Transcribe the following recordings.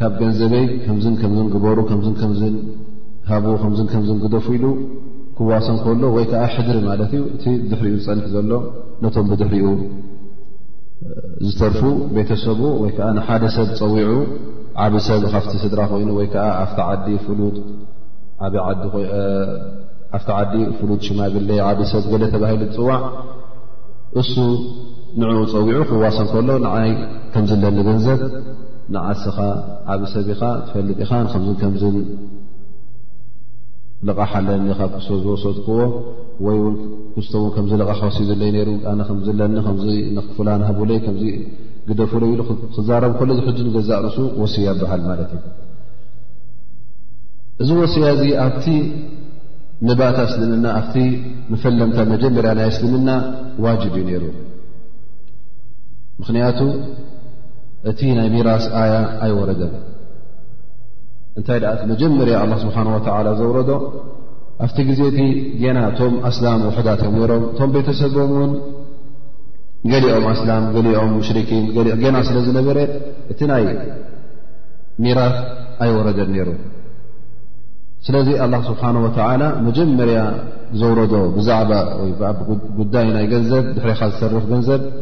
ካብ ገንዘበይ ከምዝን ከምዝን ግበሩ ከምዝን ከምዝን ሃቡ ከምዝን ከምዝን ግደፉ ኢሉ ክዋሰን ከሎ ወይ ከዓ ሕድሪ ማለት እዩ እቲ ብድሕሪኡ ዝፀንሕ ዘሎ ነቶም ብድሕሪኡ ዝተርፉ ቤተሰቡ ወይ ከዓ ንሓደ ሰብ ፀዊዑ ዓብ ሰብ ካብቲ ስድራ ኮይኑ ወይ ከዓ ኣብቲ ዓዲ ፍሉጥ ዓብ ኣብቲ ዓዲ ፍሉጥ ሽማግለ ዓብ ሰብ ገለ ተባሂሉ ዝፅዋዕ እሱ ንዕኡ ፀዊዑ ክዋሰን ከሎ ንዓይ ከምዝለኒ ገንዘብ ንኣስኻ ዓብ ሰብ ኢኻ ትፈልጥ ኢኻ ንከምዝን ከምዝን ልቓሕ ኣለኒ ካብ ክስቶ ዝወሰድክዎ ወይ ውን ክስቶ ውን ከምዚ ልቓሕ ወሲድለይ ነይሩ ኣነ ከምዝለኒ ከምዚ ንክፍላን ሃቡለይ ከምዚ ግደፉለይ ኢሉ ክዛረብ ከሎ ዝሕጂ ንገዛእ ርእሱ ወስያ ይበሃል ማለት እዩ እዚ ወስያ እዚ ኣብቲ ንባእታ እስልምና ኣብቲ መፈለምታ መጀመርያ ናይ እስልምና ዋጅብ እዩ ነይሩ ምኽንያቱ እቲ ናይ ሚራስ ኣያ ኣይወረደን እንታይ ደኣ መጀመርያ ኣላ ስብሓን ወተላ ዘውረዶ ኣብቲ ግዜ እቲ ጌና እቶም ኣስላም ውሕዳት እዮም ነሮም እቶም ቤተሰቦም እውን ገሊኦም ኣስላም ገሊኦም ሙሽርኪን ገና ስለ ዝነበረ እቲ ናይ ሚራስ ኣይወረደን ነይሩ ስለዚ ኣላ ስብሓን ወተላ መጀመርያ ዘውረዶ ብዛዕባ ጉዳይ ናይ ገንዘብ ድሕሪኻ ዝሰርፍ ገንዘብ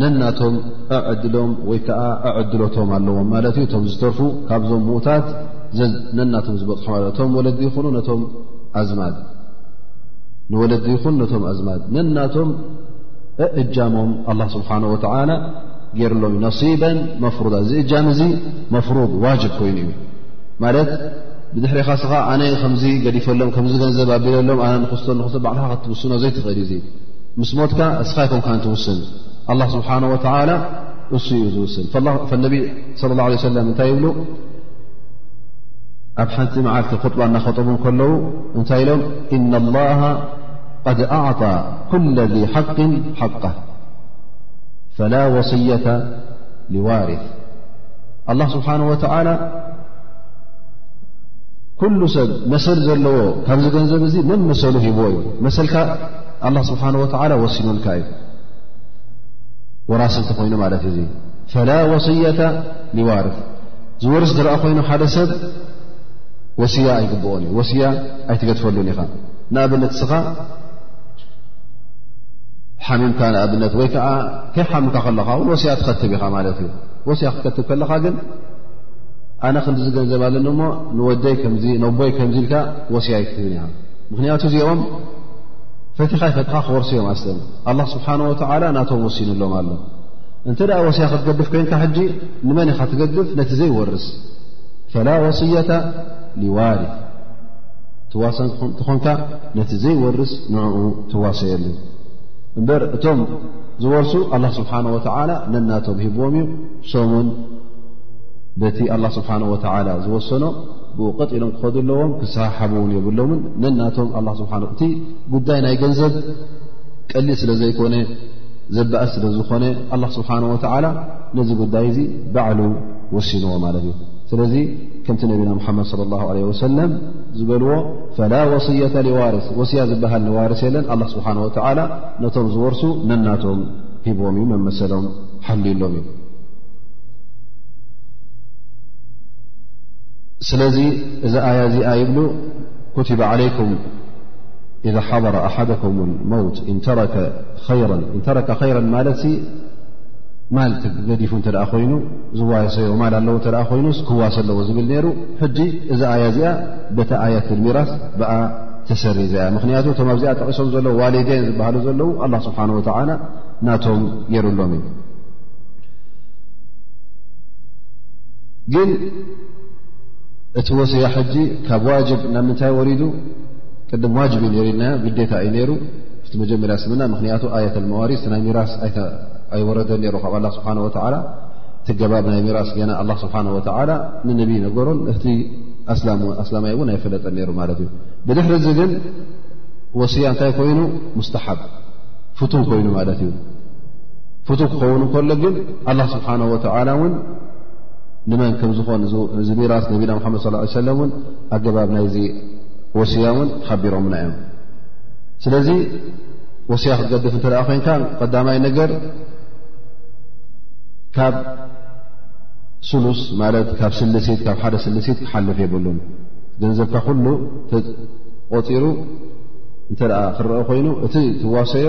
ነናቶም ኣዕድሎም ወይ ከዓ ኣዕድሎቶም ኣለዎም ማለት እዩ እቶም ዝተርፉ ካብዞም ምዉታት ነናቶም ዝበፅሑ ማለት እቶም ወለዲ ይኹኑ ነቶም ኣዝማድ ንወለዲ ይኹን ነቶም ኣዝማድ ነናቶም እእጃሞም ኣላ ስብሓን ወተዓላ ገይርሎም እዩ ነሲበን መፍሩዳ እዚ እጃም እዚ መፍሩድ ዋጅብ ኮይኑ እዩ ማለት ብድሕሪ ካስኻ ኣነ ከምዚ ገዲፈሎም ከምዚ ገንዘብ ኣቢለሎም ኣነ ንክስቶ ንክስቶ ባዕልካ ክትውስኖ ዘይትኽእል እዩ ምስ ሞትካ እስኻ ይኮንካ ትውስን ኣላ ስብሓን ወተላ እሱ እዩ ዝውስን ነቢ ስለ ላ ለ ሰለም እንታይ ይብሉ ኣብ ሓንቲ መዓልቲ ክጥባ እናኸጠቡ ከለዉ እንታይ ኢሎም እና ላሃ ቐድ ኣዕጣ ኩለ ذ ሓቅን ሓቃ ፈላ ወስየተ ሊዋርፍ ኣላ ስብሓን ወተላ ኩሉ ሰብ መሰል ዘለዎ ካብዚ ገንዘብ እዚ መመሰሉ ሂብዎ እዩ መሰልካ ኣላ ስብሓን ወተላ ወሲኑልካ እዩ ወራሲ እንተኮይኑ ማለት እዩ እዙ ፈላ ወስየተ ሊዋር ዝወርስ ዝረኣ ኮይኑ ሓደ ሰብ ወስያ ኣይግብኦን እዩ ወስያ ኣይትገድፈሉን ኢኻ ንኣብነት እስኻ ሓሚምካ ንኣብነት ወይ ከዓ ከይሓምካ ከለኻ ውን ወስያ ትኸትብ ኢኻ ማለት እዩ ወስያ ክትከትብ ከለኻ ግን ኣነ ከምዚ ዝገንዘብ ኣለኒ እሞ ንወደይ ከምዚ ነቦይ ከምዚ ኢልካ ወስያ ኣይትህብን ኢኻ ምኽንያቱ እዚኦም ፈቲኻ ይፈትኻ ክወርሱ እዮም ኣስም ኣላ ስብሓን ወተዓላ ናቶም ወሲኑሎም ኣሎ እንተ ደኣ ወስያ ክትገድፍ ኮይንካ ሕጂ ንመን ኢኻ ትገድፍ ነቲ ዘይወርስ ፈላ ወስየታ ሊዋርት ትዋሰን ትኾንካ ነቲ ዘይወርስ ንዕኡ ትዋሰየሉ እምበር እቶም ዝወርሱ ኣላ ስብሓን ወተዓላ ነናቶም ሂብዎም እዩ ሶሙን በቲ ኣላ ስብሓን ወተዓላ ዝወሰኖ ብኡ ቀጥ ኢሎም ክኸዱ ኣለዎም ክሰሓሓቡ እውን የብሎምን ነናቶም ኣላ ስብሓ እቲ ጉዳይ ናይ ገንዘብ ቀሊል ስለ ዘይኮነ ዘባእስ ስለ ዝኾነ ኣላ ስብሓን ወተዓላ ነዚ ጉዳይ እዚ ባዕሉ ወሲንዎ ማለት እዩ ስለዚ ከምቲ ነቢና ሙሓመድ ለ ላ ለ ወሰለም ዝበልዎ ፈላ ወስየተ ሊዋርስ ወስያ ዝበሃል ንዋርስ የለን ኣላ ስብሓን ወተዓላ ነቶም ዝወርሱ ነናቶም ሂብዎም እዩ መመሰሎም ሓልዩሎም እዩ ስለዚ እዚ ኣያ እዚኣ ይብሉ ኩቲባ ዓለይኩም ኢዛ ሓضረ ኣሓደኩም መውት ኢንተረከ ኸይራ ኢንተረከ ኸይራ ማለት ሲ ማል ገዲፉ እንተ ኮይኑ ዝዋየሰዮ ማል ኣለዎ እተ ኮይኑ ክዋሰ ኣለዎ ዝብል ነይሩ ሕጂ እዚ ኣያ እዚኣ በቲ ኣያት ሚራስ ብኣ ተሰሪ ዘያ ምክንያቱ እቶም ኣብዚኣ ጠቂሶም ዘለዉ ዋሌዴን ዝበሃሉ ዘለዉ ኣላ ስብሓን ወተላ ናቶም ገይሩሎም እዩ ግን እቲ ወስያ ሕጂ ካብ ዋጅብ ናብ ምንታይ ወሪዱ ቅድም ዋጅብ እዩ ነይሩ ኢልናዮ ግዴታ እዩ ነይሩ እቲ መጀመርያ ስምና ምክንያቱ ኣየት መዋሪስ ናይ ሚራስ ኣይወረደን ነይሩ ካብ ኣላ ስብሓን ወተዓላ እቲ ገባብ ናይ ሚራስ ገና ኣላ ስብሓን ወተዓላ ንነቢ ነገሮን እቲ ኣስላማይ እውን ኣይፈለጠን ነይሩ ማለት እዩ ብድሕሪ እዚ ግን ወስያ እንታይ ኮይኑ ሙስተሓብ ፍቱን ኮይኑ ማለት እዩ ፍቱ ክኸውን ከሎ ግን ኣላ ስብሓን ወተላ እውን ንመን ከም ዝኾን እዚ ሚራስ ነቢና ሓመድ ስ ሰለ እውን ኣገባብ ናይዚ ወስያ እውን ሓቢሮምና እዮም ስለዚ ወስያ ክትገድፍ እንተ ኮይንካ ቀዳማይ ነገር ካብ ስሉስ ማለት ካብ ስልሲት ካብ ሓደ ስልሲት ክሓልፍ የብሉን ገንዘብካ ኩሉ ተቆፂሩ እንተ ክረአ ኮይኑ እቲ ትዋሰዮ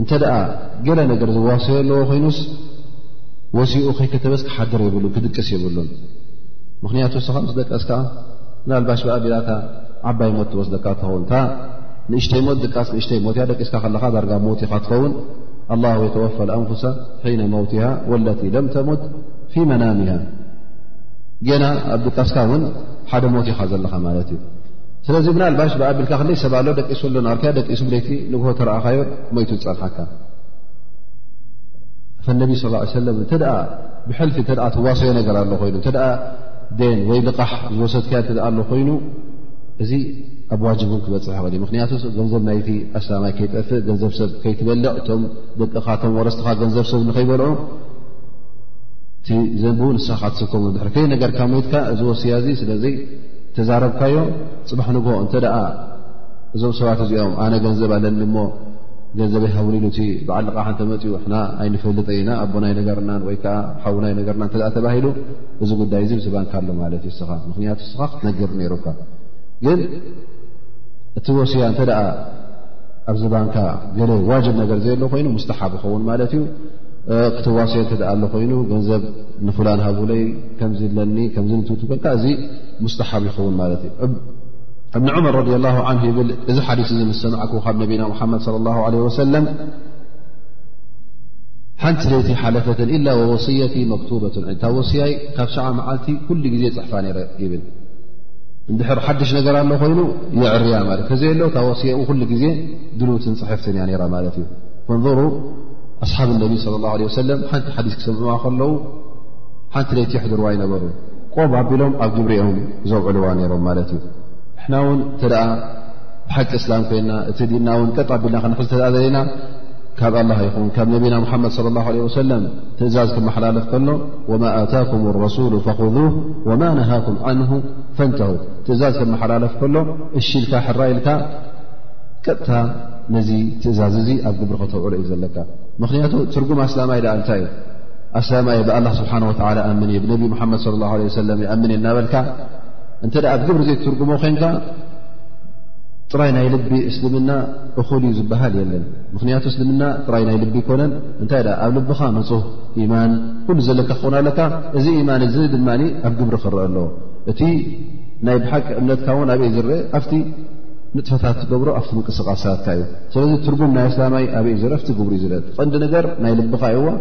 እንተ ደኣ ገለ ነገር ዝዋሰዮ ኣለዎ ኮይኑስ ወሲኡ ከይከተበስ ክሓድር የብሉ ክድቅስ የብሉን ምኽንያቱ እስኻ ምስ ደቀስ ከኣ ምናልባሽ ብኣቢላታ ዓባይ ሞት ትወስደካ ትኸውን እታ ንእሽተይ ሞት ድቃስ ንእሽተይ ሞት እያ ደቂስካ ከለኻ ዳርጋ ሞት ኢኻ ትኸውን ኣላ የተወፋ ኣንፍሳ ሒነ መውትሃ ወለቲ ለም ተሞት ፊ መናምሃ ጌና ኣብ ድቃስካ እውን ሓደ ሞት ኢኻ ዘለኻ ማለት እዩ ስለዚ ምና ልባሽ ብኣብልካ ክንደይ ሰብ ኣሎ ደቂሱ ኣሎ ናልካ ደቂሱ ብለይቲ ንግሆ ተረእኻዮ ሞይቱ ዝፀንሓካ ነቢ ስ ሰለም እተ ብሕልፊ እተ ትዋሰዮ ነገር ኣሎ ኮይኑ እተ ደን ወይ ልቓሕ ዝወሰድካዮ እተ ኣሎ ኮይኑ እዚ ኣብ ዋጅብ ን ክበፅሕ ኸ ምክንያቱ ገንዘብ ናይቲ ኣስላማይ ከይጠፍእ ገንዘብ ሰብ ከይትበልዕ እቶም ደቅኻ እቶም ወረስትኻ ገንዘብ ሰብ ንከይበልዑ እቲ ዘንብው ንስኻ ትስከሙ ድሕር ከይ ነገርካ ሞትካ እዚ ወስያ እዚ ስለዘይ ተዛረብካዮ ፅባሕ ንግሆ እንተ እዞም ሰባት እዚኦም ኣነ ገንዘብ ኣለኒ እሞ ገንዘበ ይሃውን ኢሉ እቲ በዓል ልቓሕ እንተመፅኡ ሕና ኣይንፈልጠ ኢና ኣቦናይ ነገርናን ወይ ከዓ ሓውናይ ነገርና እተ ተባሂሉ እዚ ጉዳይ እዚ ዝባንካ ኣሎ ማለት እዩ ስኻ ምክንያቱ ስኻ ክትነግር ነይሩካ ግን እቲ ወስያ እንተ ደኣ ኣብዚ ባንካ ገለ ዋጅብ ነገር ዘየሎ ኮይኑ ሙስተሓብ ይኸውን ማለት እዩ ክትዋስዮ እተ ኣሎ ኮይኑ ገንዘብ ንፍላን ሃቡለይ ከምዚ ኣለኒ ከምዚ ንትትበልካ እዚ ሙስተሓብ ይኸውን ማለት እዩ እብኒ ዑመር ረድ ላ ን ይብል እዚ ሓዲስ እዚ ምስ ሰማዕኩ ካብ ነቢና ሙሓመድ ለ ላ ለ ወሰለም ሓንቲ ለይቲ ሓለፈትን ኢላ ወወስየቲ መክቱበት ዕንታ ወስያይ ካብ ሸዓ መዓልቲ ኩሉ ግዜ ፅሕፋ ነረ ይብል እንድሕር ሓድሽ ነገር ኣሎ ኮይኑ የዕርያ ማለት ከዘ ሎ እታ ወስያኡ ኩሉ ግዜ ድሉውትን ፅሕፍትን እያ ነራ ማለት እዩ ፈንሩ ኣስሓብ ነቢ ለ ላ ለ ወሰለም ሓንቲ ሓዲስ ክሰምዑዋ ከለዉ ሓንቲ ለይቲ የሕድርዋ ይነበሩ ቆብ ኣቢሎም ኣብ ግብሪ ኦም ዘውዕልዋ ነይሮም ማለት እዩ ንሕና እውን እተ ብሓቂ እስላም ኮይና እቲ ዲና እውን ቀጥ ኣቢልና ክንሕ ዝተ ዘለና ካብ ኣላ ይኹን ካብ ነቢና ሙሓመድ ለ ላ ለ ወሰለም ትእዛዝ ክመሓላለፍ ከሎ ወማ ኣታኩም ረሱሉ ፈክዙ ወማ ነሃኩም ዓንሁ ፈንተሁ ትእዛዝ ክመሓላለፍ ከሎ እሽኢልካ ሕራ ኢልካ ቀጥታ ነዚ ትእዛዝ እዚ ኣብ ግብሪ ከተውዕሎ እዩ ዘለካ ምክንያቱ ትርጉም ኣስላማይ ዳኣ እንታይ እዩ ኣስላማ እየ ብኣላ ስብሓን ወላ ኣምን እየ ብነቢ ሙሓመድ ለ ላሁ ለ ሰለም ይኣምን እየ እናበልካ እንተ ደኣ ብ ግብሪ ዘይትትርጉሞ ኮንካ ጥራይ ናይ ልቢ እስልምና እኹል እዩ ዝበሃል የለን ምኽንያቱ እስልምና ጥራይ ናይ ልቢ ይኮነን እንታይ ኣ ኣብ ልብኻ ንፁህ ኢማን ኩሉ ዘለካ ክኾን ኣለካ እዚ ኢማን እዚ ድማ ኣብ ግብሪ ክረአ ኣለዎ እቲ ናይ ብሓቂ እምነትካ እውን ኣበይ ዝረአ ኣብቲ ንጥፈታት ትገብሮ ኣብቲ ምንቅስቃሳትካ እዩ ስለዚ ትርጉም ናይ ኣስላማይ ኣበይ ዝረፍቲ ግብሪ ዝረቲ ቀንዲ ነገር ናይ ልብኻ እዎ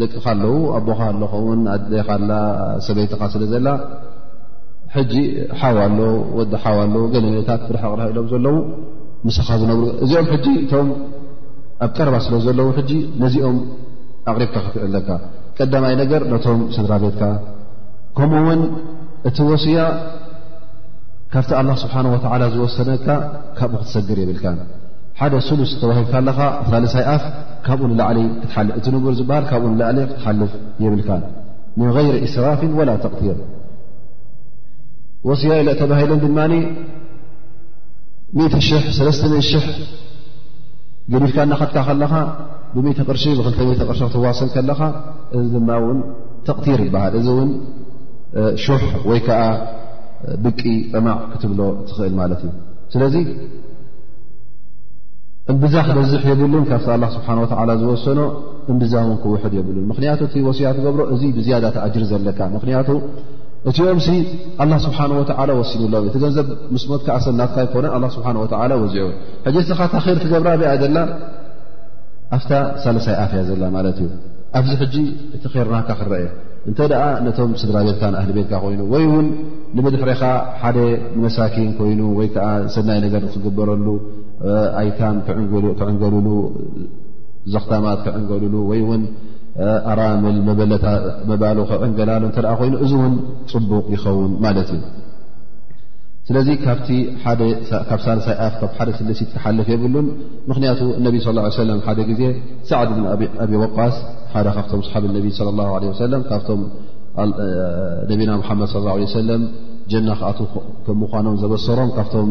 ደቅኻ ኣለዉ ኣቦኻ ኣሎ ኸውን ኣዴኻ ኣላ ሰበይትኻ ስለ ዘላ ሕጂ ሓው ኣሎ ወዲ ሓው ኣሎ ገለሜታት ብርሕቕ ርሕ ኢሎም ዘለዉ ምሳኻ ዝነብሩ እዚኦም ሕጂ እቶም ኣብ ቀረባ ስለ ዘለዉ ሕጂ ነዚኦም ኣቕሪብካ ክትዕለካ ቀዳማይ ነገር ነቶም ስድራ ቤትካ ከምኡ ውን እቲ ወስያ ካብቲ ኣላ ስብሓን ወተዓላ ዝወሰነካ ካብኡ ክትሰግር የብልካ ሓደ ስሉስ ተዋሂልካ ኣለኻ ሳልሳይ ኣፍ ካብኡ ንላዕሊ ክትሓልፍ እቲ ንቡር ዝበሃል ካብኡ ንላዕሊ ክትሓልፍ የብልካን ምን غይሪ እስራፍን ወላ ተቕቲር ወስያ ኢለ ተባሂለን ድማ ም ሽሕ ሰለስተ ሽሕ ገዲፍካ እናኸትካ ከለኻ ብሚ ቅርሺ ብክልተ ቅርሺ ክትዋሰን ከለኻ እዚ ድማ ውን ተቕቲር ይበሃል እዚ እውን ሹሕ ወይ ከዓ ብቂ ጠማዕ ክትብሎ ትኽእል ማለት እዩ ስለዚ እምብዛ ክበዝሕ የብሉን ካብቲ ኣላ ስብሓን ወተዓላ ዝወሰኖ እምብዛ እውን ክውሕድ የብሉን ምኽንያቱ እቲ ወስያ ትገብሮ እዚ ብዝያዳ ተኣጅር ዘለካ ምኽንያቱ እቲኦምሲ ኣላ ስብሓን ወተዓላ ወሲኑሎም እቲ ገንዘብ ምስ ሞት ክኣሰብ ናትካ ይኮነ ኣላ ስብሓን ወተዓላ ወዚዑ ሕጂ ስኻ ታኺር ክገብራ ብኣ ዘላ ኣፍታ ሳለሳይ ኣፍያ ዘላ ማለት እዩ ኣብዚ ሕጂ እቲ ኼርናካ ክረአ እንተ ደኣ ነቶም ስድራ ቤትካ ንኣህሊ ቤትካ ኮይኑ ወይ እውን ንብድሕሬኻ ሓደ መሳኪን ኮይኑ ወይ ከዓ ሰናይ ነገር ክግበረሉ ኣይታም ክዕንገልሉ ዘኽታማት ክዕንገልሉ ወይ ውን ኣራምል መበለታ መባሉ ክዕንገላሉ እተ ኮይኑ እዚ እውን ፅቡቕ ይኸውን ማለት እዩ ስለዚ ካብ ሳልሳይ ኣፍ ካብ ሓደ ስልሲት ክሓልፍ የብሉን ምክንያቱ እነቢ ስ ሰለም ሓደ ግዜ ሳዕድ ብን ኣቢ ወቃስ ሓደ ካብቶም ሰሓብ ነቢ ለ ላ ለ ሰለም ካብቶም ነቢና ሓመድ ለ ሰለም ጀና ክኣ ከም ምኳኖም ዘበሰሮም ካብቶም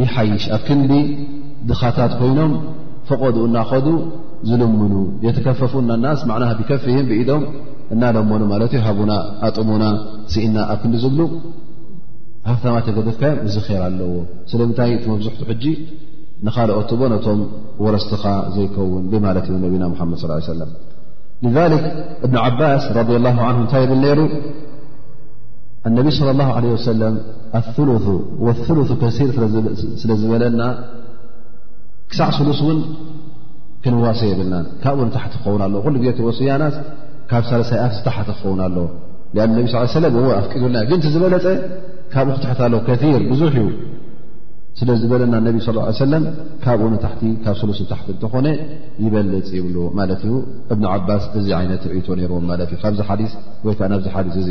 ይሓይሽ ኣብ ክንዲ ድኻታት ኮይኖም ፈቐዱ እናኸዱ ዝልምኑ የተከፈፉ ናናስ ማና ብከፍህም ብኢዶም እናለመኑ ማለት ዩ ሃቡና ኣጥሙና ስኢና ኣብ ክንዲ ዝብሉ ሃፍታማ ተገደፍካዮም እዚ ር ኣለዎ ስለምንታይ እቲ መብዝሕቱ ሕጂ ንካልኦት ትቦ ነቶም ወረስትኻ ዘይከውን ብማለት ዩ ነቢና ሓመድ ስ ሰለም እብኒ ዓባስ ረ ላ ን እንታይ ይብል ነይሩ ኣነቢ ለ ላ ለ ወሰለም ኣሉث ወሉث ከሲር ስለ ዝበለና ክሳዕ ስሉስ እውን ክንዋሰ የብልና ካብኡ ንታሕቲ ክኸውን ኣለዎ ኩሉ ግዜ ወስያናት ካብ ሳለሳይ ኣፍ ዝተሓተ ክኸውን ኣለዎ ኣ ነቢ ስ ሰለ እዎ ኣፍቂዱልና ግን ዝበለፀ ካብኡ ክትሕት ኣለዎ ከር ብዙሕ እዩ ስለ ዝበለና ነቢ ስ ሰለም ካብኡ ንታሕቲ ካብ ስሉስ ንታሕቲ እንተኾነ ይበልፅ ይብሉ ማለት እዩ እብን ዓባስ እዚ ዓይነት ርእቶ ነርዎም ማለት እዩ ካብዚ ሓዲ ወይከዓ ናብዚ ሓዲ እዚ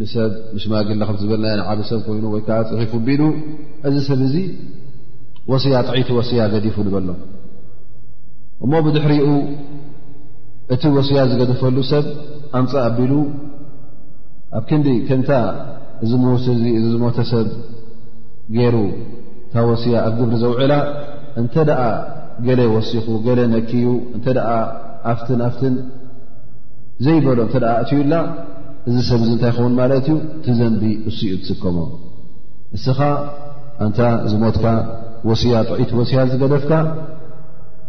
ንሰብ ንሽማግለ ከም ዝበልናዮ ንዓብ ሰብ ኮይኑ ወይ ከዓ ፅሒፉ ቢሉ እዚ ሰብ እዚ ወስያ ጥዒቲ ወስያ ገዲፉ ንበሎ እሞ ብድሕሪኡ እቲ ወስያ ዝገድፈሉ ሰብ ኣምፃ ኣቢሉ ኣብ ክንዲ ከምታ እዚ ምውስ እዚ እዚ ዝሞተ ሰብ ገይሩ እታ ወስያ ኣብ ግብሪ ዘውዕላ እንተ ደኣ ገለ ወሲኹ ገለ ነክዩ እንተ ደኣ ኣፍትን ኣፍትን ዘይበሎ እተ ኣእትዩላ እዚ ሰብ እዚ እንታይ ይኸውን ማለት እዩ ትዘንቢ እሱኡ ትስከሞ እስኻ ኣንታ ዝሞትካ ወስያ ጥዒት ወስያ ዝገደፍካ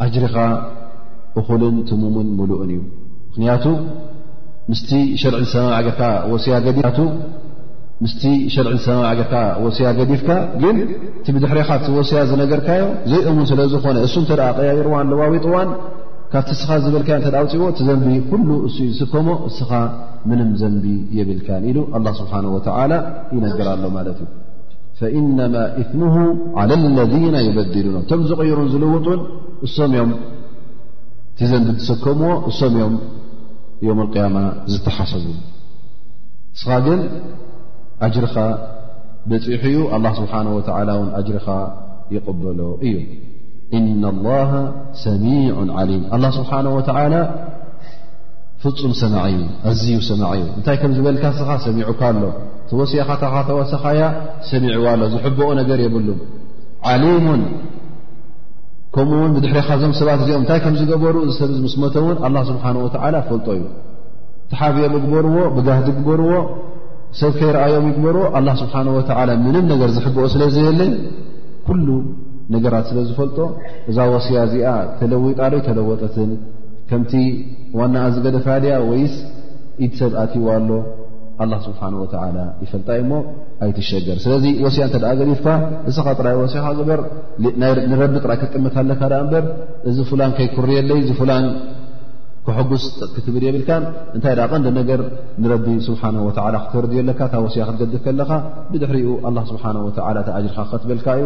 ኣጅሪኻ እኹልን ትሙምን ምሉእን እዩ ምክንያቱ ምስቲ ሸርዒ ዝሰማማዕ ጌርካ ወስያ ገዲቱ ምስቲ ሸርዒ ዝሰማማዕ ጌርካ ወስያ ገዲፍካ ግን እቲ ብድሕሬኻ እቲ ወስያ ዝነገርካዮ ዘይእሙን ስለ ዝኾነ እሱ እንተ ቀያይርዋን ለዋዊጥዋን ካብቲ እስኻ ዝበልካዮ እተ ኣውፅዎ እቲ ዘንቢ ኩሉ እሱ ዩ ዝስከሞ እስኻ ምንም ዘንቢ የብልካን ኢሉ ኣላ ስብሓን ወተላ ይነገር ኣሎ ማለት እዩ ፈኢነማ እትሙሁ ዓላ ለذና ይበድሉኖ እቶም ዝቕይሩን ዝልውጡን እሶም እዮም እቲ ዘንቢ ዝስከምዎ እሶም እዮም ዮም ቅያማ ዝተሓሰቡ እስኻ ግን ኣጅርኻ በፂሑ እዩ ኣላ ስብሓን ወተላ ውን ኣጅርኻ ይቕበሎ እዩ እነ ላሃ ሰሚዑ ዓሊም ኣላ ስብሓን ወተዓላ ፍፁም ሰማዒ እዩ ኣዝዩ ሰማዒ እዩ እንታይ ከም ዝበልካ ስኻ ሰሚዑካ ኣሎ ተወሲኻታኻ ተወሰኻያ ሰሚዕዋ ኣሎ ዝሕብኦ ነገር የብሉም ዓሊሙን ከምኡ ውን ብድሕሪኻ ዞም ሰባት እዚኦም እንታይ ከም ዝገበሩ እዚ ሰብ ምስ መተ እውን ኣላ ስብሓን ወተዓላ ፈልጦ እዩ ተሓብኦም ይግበርዎ ብጋህዲ ግበርዎ ሰብ ከይረኣዮም ይግበርዎ ኣላ ስብሓን ወተዓላ ምንም ነገር ዝሕብኦ ስለ ዘየለ ኩሉ ነገራት ስለ ዝፈልጦ እዛ ወስያ እዚኣ ተለዊጣ ዶ ኣይተለወጠትን ከምቲ ዋናኣ ዝገደፋ ድያ ወይስ ኢድ ሰብ ኣትዋ ኣሎ ኣላ ስብሓን ወተላ ይፈልጣ እዩ እሞ ኣይትሸገር ስለዚ ወስያ እንተ ደኣ ገዲፍካ እስኻ ጥራይ ወሲኻ ግበር ንረቢ ጥራይ ክትጥምት ኣለካ ደኣ እምበር እዚ ፍላን ከይኩርየለይ እዚ ፍላን ክሕጉስ ክትብል የብልካን እንታይ ደኣ ቐንዲ ነገር ንረቢ ስብሓን ወተላ ክተርድዮ ኣለካ እታ ወስያ ክትገድፍ ከለኻ ብድሕሪኡ ኣላ ስብሓን ወተላ ተኣጅርካ ክትበልካ እዩ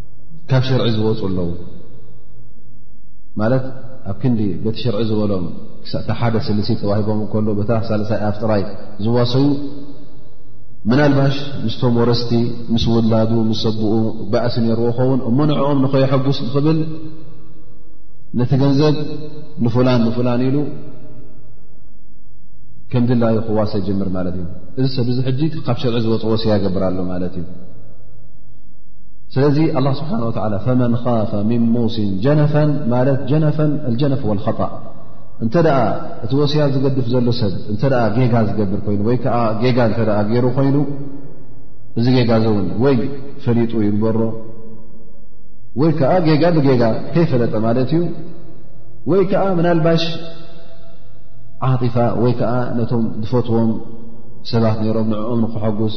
ካብ ሸርዒ ዝወፁ ኣለዉ ማለት ኣብ ክንዲ በቲ ሸርዒ ዝበሎም ክሳእታ ሓደ ስልሲ ተዋሂቦም ከሎ በታ ሳልሳይ ኣፍ ጥራይ ዝዋሰዩ ምናልባሽ ምስቶም ወረስቲ ምስ ውላዱ ምስ ሰብኡ ባእሲ ነይርዎ ኸውን እሞ ንዕኦም ንኸየሐጉስ ዝኽብል ነቲ ገንዘብ ንፍላን ንፍላን ኢሉ ከም ድላዩ ክዋሰ ጀምር ማለት እዩ እዚ ሰብ እዚ ሕጂ ካብ ሸርዒ ዝወፅ ወሲያ ገብር ኣሎ ማለት እዩ ስለዚ ኣላ ስብሓን ወላ ፈመን ካፈ ምን ሙሲን ጀነፈን ማለት ጀነፈን ኣልጀነፍ ወልከጣእ እንተ ደኣ እቲ ወስያ ዝገድፍ ዘሎ ሰብ እንተ ጌጋ ዝገብር ኮይኑ ወይ ከዓ ጌጋ እተ ገይሩ ኮይኑ እዚ ጌጋ እዚ እውን ወይ ፈሊጡ ይግበሮ ወይ ከዓ ጌጋ ብጌጋ ከይፈለጠ ማለት እዩ ወይ ከዓ ምናልባሽ ዓጢፋ ወይ ከዓ ነቶም ዝፈትዎም ሰባት ነይሮም ንዕኦም ንክሐጉስ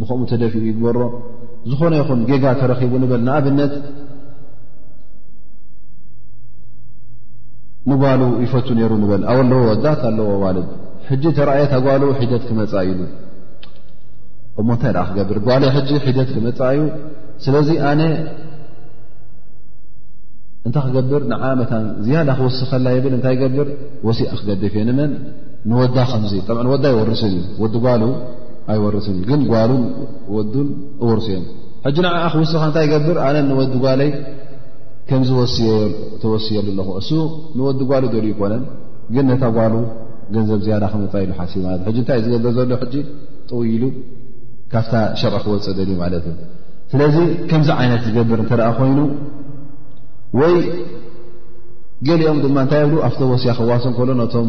ብከምኡ ተደፊኡ ይግበሮ ዝኾነ ይኹን ጌጋ ተረኺቡ ንበል ንኣብነት ንጓሉ ይፈቱ ነይሩ ንበል ኣው ኣለዎ ወዳት ኣለዎ ዋልድ ሕጂ ተረኣየት ኣጓሉ ሒደት ክመፃ ኢሉ እሞ እንታይ ደኣ ክገብር ጓል ሕጂ ሒደት ክመፃ እዩ ስለዚ ኣነ እንታይ ክገብር ንዓ መታን ዝያዳ ክወስኸላ ይብል እንታይ ይገብር ወሲኣ ክገድፍ እየ ንመን ንወዳ ከምዚ ወዳ ይወርስን እዩ ወዲ ጓሉ ኣይወርስን እዩ ግን ጓሉን ወዱን እወርሱ እዮም ሕጂ ንዓኣ ክውስኻ እንታይ ይገብር ኣነ ንወዲ ጓለይ ከምዚ ተወስየሉ ኣለኹ እሱ ንወዲ ጓሉ ደል ይኮነን ግን ነታ ጓሉ ገንዘብ ዝያዳ ክምፃ ኢሉ ሓሲ ማለት ሕጂ እንታይ እዩ ዝገብር ዘሎ ሕጂ ጥው ኢሉ ካብታ ሸርዒ ክወፅእ ደልዩ ማለት እዩ ስለዚ ከምዚ ዓይነት ዝገብር እንተኣ ኮይኑ ወይ ገሊኦም ድማ እንታይ የብሉ ኣብቲ ወስያ ክዋሶ ከሎ ነቶም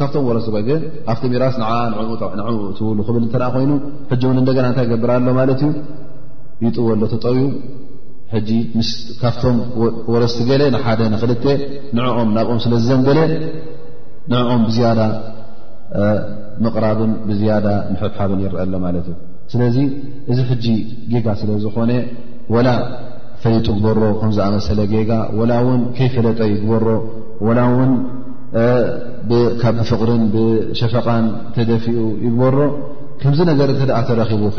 ካብቶም ወረስበ ግን ኣብቲ ሚራስ ን ትብሉ ክብል እተ ኮይኑ ሕጂ እውን እንደገና እንታይ ገብር ኣሎ ማለት እዩ ይጥወ ኣሎ ተጠውዩ ሕጂ ምስ ካብቶም ወረስቲ ገለ ንሓደ ንክልተ ንኦም ናብኦም ስለ ዝዘንገለ ንኦም ብዝያዳ ምቕራብን ብዝያዳ ምሕብሓብን ይረአ ኣሎ ማለት እዩ ስለዚ እዚ ሕጂ ጌጋ ስለ ዝኾነ ወላ ፈሊጡ ግበሮ ከምዝኣመሰለ ጌጋ ወላ እውን ከይፈለጠ ይግበሮ ወላ ውን ካብ ብፍቕርን ብሸፈቓን ተደፊኡ ይግበሮ ከምዚ ነገር እተ ተረኪቡኸ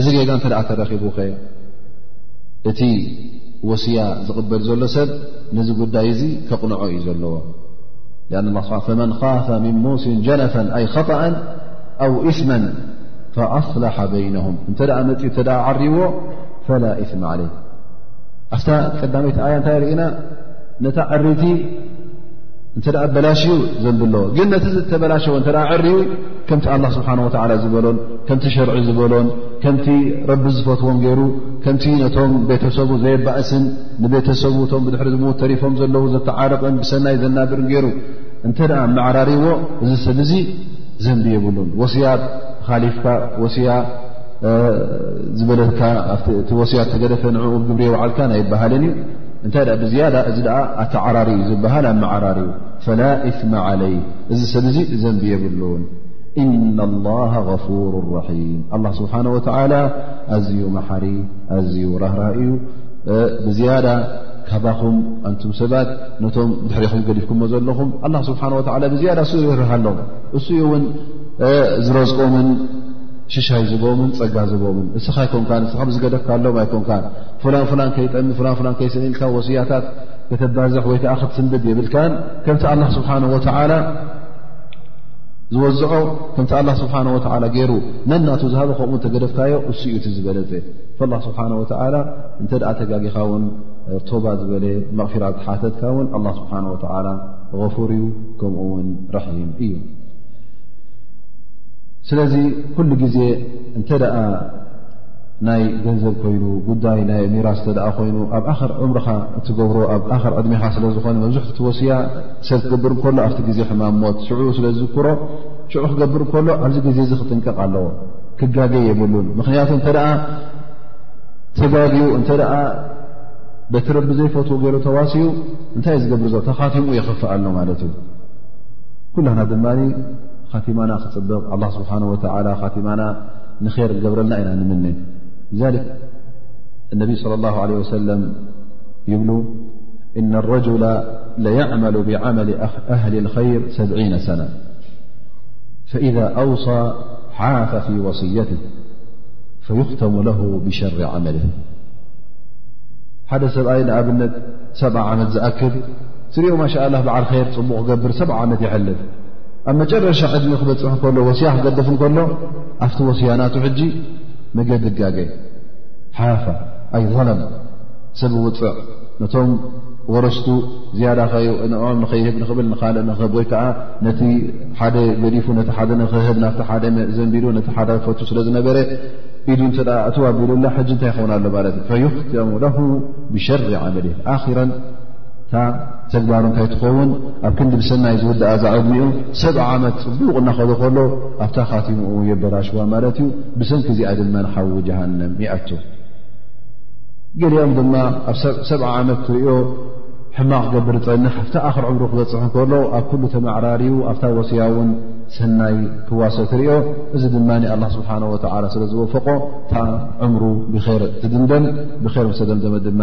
እዚ ጌጋ እተ ተረኪቡኸ እቲ ወስያ ዝቕበል ዘሎ ሰብ ነዚ ጉዳይ እዚ ከቕንዖ እዩ ዘለዎ ፈመን ካፈ ምን ሙስን ጀነፈ ኣይ ጣኣ ኣው እስመ ኣስላሓ በይነም እንተ መፅ እተ ዓርዎ ፈላ እም ዓለይ ኣብታ ቀዳመይቲ ኣያ እንታይ ርኢና ነታ ዕሪቲ እንተ ኣበላሽዩ ዘንብሎ ግን ነቲ ዝተበላሸወ እተ ዕርዩ ከምቲ ኣላ ስብሓን ወላ ዝበሎን ከምቲ ሸርዒ ዝበሎን ከምቲ ረቢ ዝፈትዎም ገይሩ ከምቲ ነቶም ቤተሰቡ ዘየባእስን ንቤተሰቡ እቶም ብድሕሪ ዝምውት ተሪፎም ዘለዉ ዘተዓርቕን ብሰናይ ዘናብርን ገይሩ እንተ መዕራርዎ እዚ ሰብ እዙ ዘንቢ የብሉን ወስያ ተካሊፍካ ወስያ ዝበለካ ወስያ ተገደፈ ንኡ ግብሪ የውዓልካ ናይ ይበሃልን እዩ እንተ ብዝያዳ እዚ ኣ ኣተዓራሪ እዩ ዝበሃል ኣ መዓራር እዩ ፈላ እትማ ዓለይ እዚ ሰብ እዚ ዘንቢ የብሉን እና ላሃ غፉሩ ራሒም ኣላ ስብሓን ወተላ ኣዝዩ መሓሪ ኣዝዩ ራህራ እዩ ብዝያዳ ካባኹም ኣንቱም ሰባት ነቶም ድሕሪኹም ገዲፍኩሞ ዘለኹም ኣላ ስብሓን ወላ ብዝያዳ እሱ ይርሃ ኣሎም እሱ ዩ እውን ዝረዝቆምን ሽሻይ ዝቦምን ፀጋ ዝቦምን እስኻ ኣይኮንካ ንስኻ ዝገደፍካ ኣሎም ኣይኮንካ ፍላን ፍላን ከይጠሚ ፍላን ፍላን ከይስእኒ ኢልካ ወስያታት ከተባዝሕ ወይ ከዓ ክትስንብድ የብልካን ከምቲ ኣላ ስብሓን ወተዓላ ዝወዝዖ ከምቲ ኣላ ስብሓን ወተዓላ ገይሩ ነናቱ ዝሃበ ከምኡ እንተገደፍካዮ እሱ እዩ እቲ ዝበለፀ ፈላ ስብሓን ወተዓላ እንተ ደኣ ተጋጊኻ ውን ቶባ ዝበለ መቕፊራ ዝሓተትካ እውን ኣላ ስብሓን ወተዓላ غፉር እዩ ከምኡ ውን ራሒም እዩ ስለዚ ኩሉ ግዜ እንተ ደኣ ናይ ገንዘብ ኮይኑ ጉዳይ ናይ ሚራስ እተደኣ ኮይኑ ኣብ ኣክር ዕምርኻ እትገብሮ ኣብ ኣክር ዕድሜኻ ስለ ዝኾነ መብዝሕቲ ትወስያ ሰብ ክገብር ከሎ ኣብቲ ግዜ ሕማም ሞት ሽዑኡ ስለ ዝዝክሮ ሽዑ ክገብር ከሎ ኣብዚ ግዜ እዚ ክጥንቀቕ ኣለዎ ክጋገ የብሉን ምክንያቱ እተ ተጋግኡ እተ በቲ ረቢ ዘይፈትዎ ገይሩ ተዋሲኡ እንታይ እዩ ዝገብር ዘሎ ተኻቲሙ ይኽፍእ ኣሎ ማለት እዩ ኩላና ድማ ካቲማና ክፅብቕ ኣላ ስብሓን ወተላ ካቲማና نخير جبرلنا ن نمن لذلك النبي صلى الله عليه وسلم يبل إن الرجل ليعمل بعمل أهل الخير سبي سنة فإذا أوصى حاف في وصيته فيختم له بشر عمله حد سبأي نأبنت سبع عمت زأكد سر ما شاء الله بعل خير بق جبر سبع عمت يحلف ኣብ መጨረሻ ዕድሚ ክበፅሕ ከሎ ወስያ ክገድፍ ከሎ ኣብቲ ወስያ ናቱ ሕጂ መገዲ ጋገ ሓፋ ኣይ ለም ሰብ ውፅዕ ነቶም ወረስቱ ዝያዳ ንኦም ንኸይህብ ንኽብል ንካልእ ንክህብ ወይ ከዓ ነቲ ሓደ ገዲፉ ነቲ ሓደ ንክህብ ናብቲ ሓደ ዘንቢሉ ነቲ ሓደ ክፈቱ ስለ ዝነበረ ኢዱ እተ እትው ኣቢሉላ ሕጂ እንታይ ይኸውን ኣሎ ማለት እዩ ፈዩኽትሙ ለ ብሸር ዓመል ኣራ እታ ተግባሩ እንታይ ትኸውን ኣብ ክንዲ ብሰናይ ዝውድኣ እዛ ዕድሚኡ ሰብ ዓመት ፅቡቕ እናኸዶ ከሎ ኣብታ ካቲምኡ የበላሽዋ ማለት እዩ ብሰንኪ እዚኣ ድማ ሓዊ ጀሃንም ይኣቱ ገሊኦም ድማ ኣብ ሰብ ዓመት ትሪዮ ሕማቕ ክገብር ዝፀንሕ ኣብታ ኣኽር ዕምሩ ክበፅሕ ከሎ ኣብ ኩሉ ተማዕራርዩ ኣብታ ወስያ እውን ሰናይ ክዋሰ ትሪዮ እዚ ድማ ኣላ ስብሓን ወላ ስለ ዝወፈቆ እታ ዕምሩ ብር ትድምደም ብር ሰደምደመ ድማ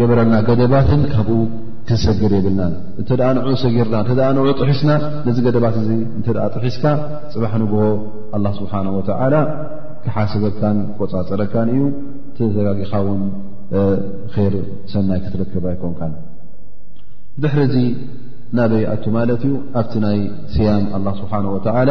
ገበረልና ገደባትን ካብኡ ክንሰግር የብልናን እተ ንኡ ሰጊርና እተ ንኡ ጥሒስና ነዚ ገደባት እዚ እተ ጥሒስካ ፅባሕ ንግሆ ኣላ ስብሓን ወተዓላ ክሓስበካን ቆፃፀረካን እዩ ተዘጋጊኻ ውን ር ሰናይ ክትረከብ ኣይኮንካን ብድሕሪ እዚ ናበይ ኣቱ ማለት እዩ ኣብቲ ናይ ስያም ኣላ ስብሓን ወተዓላ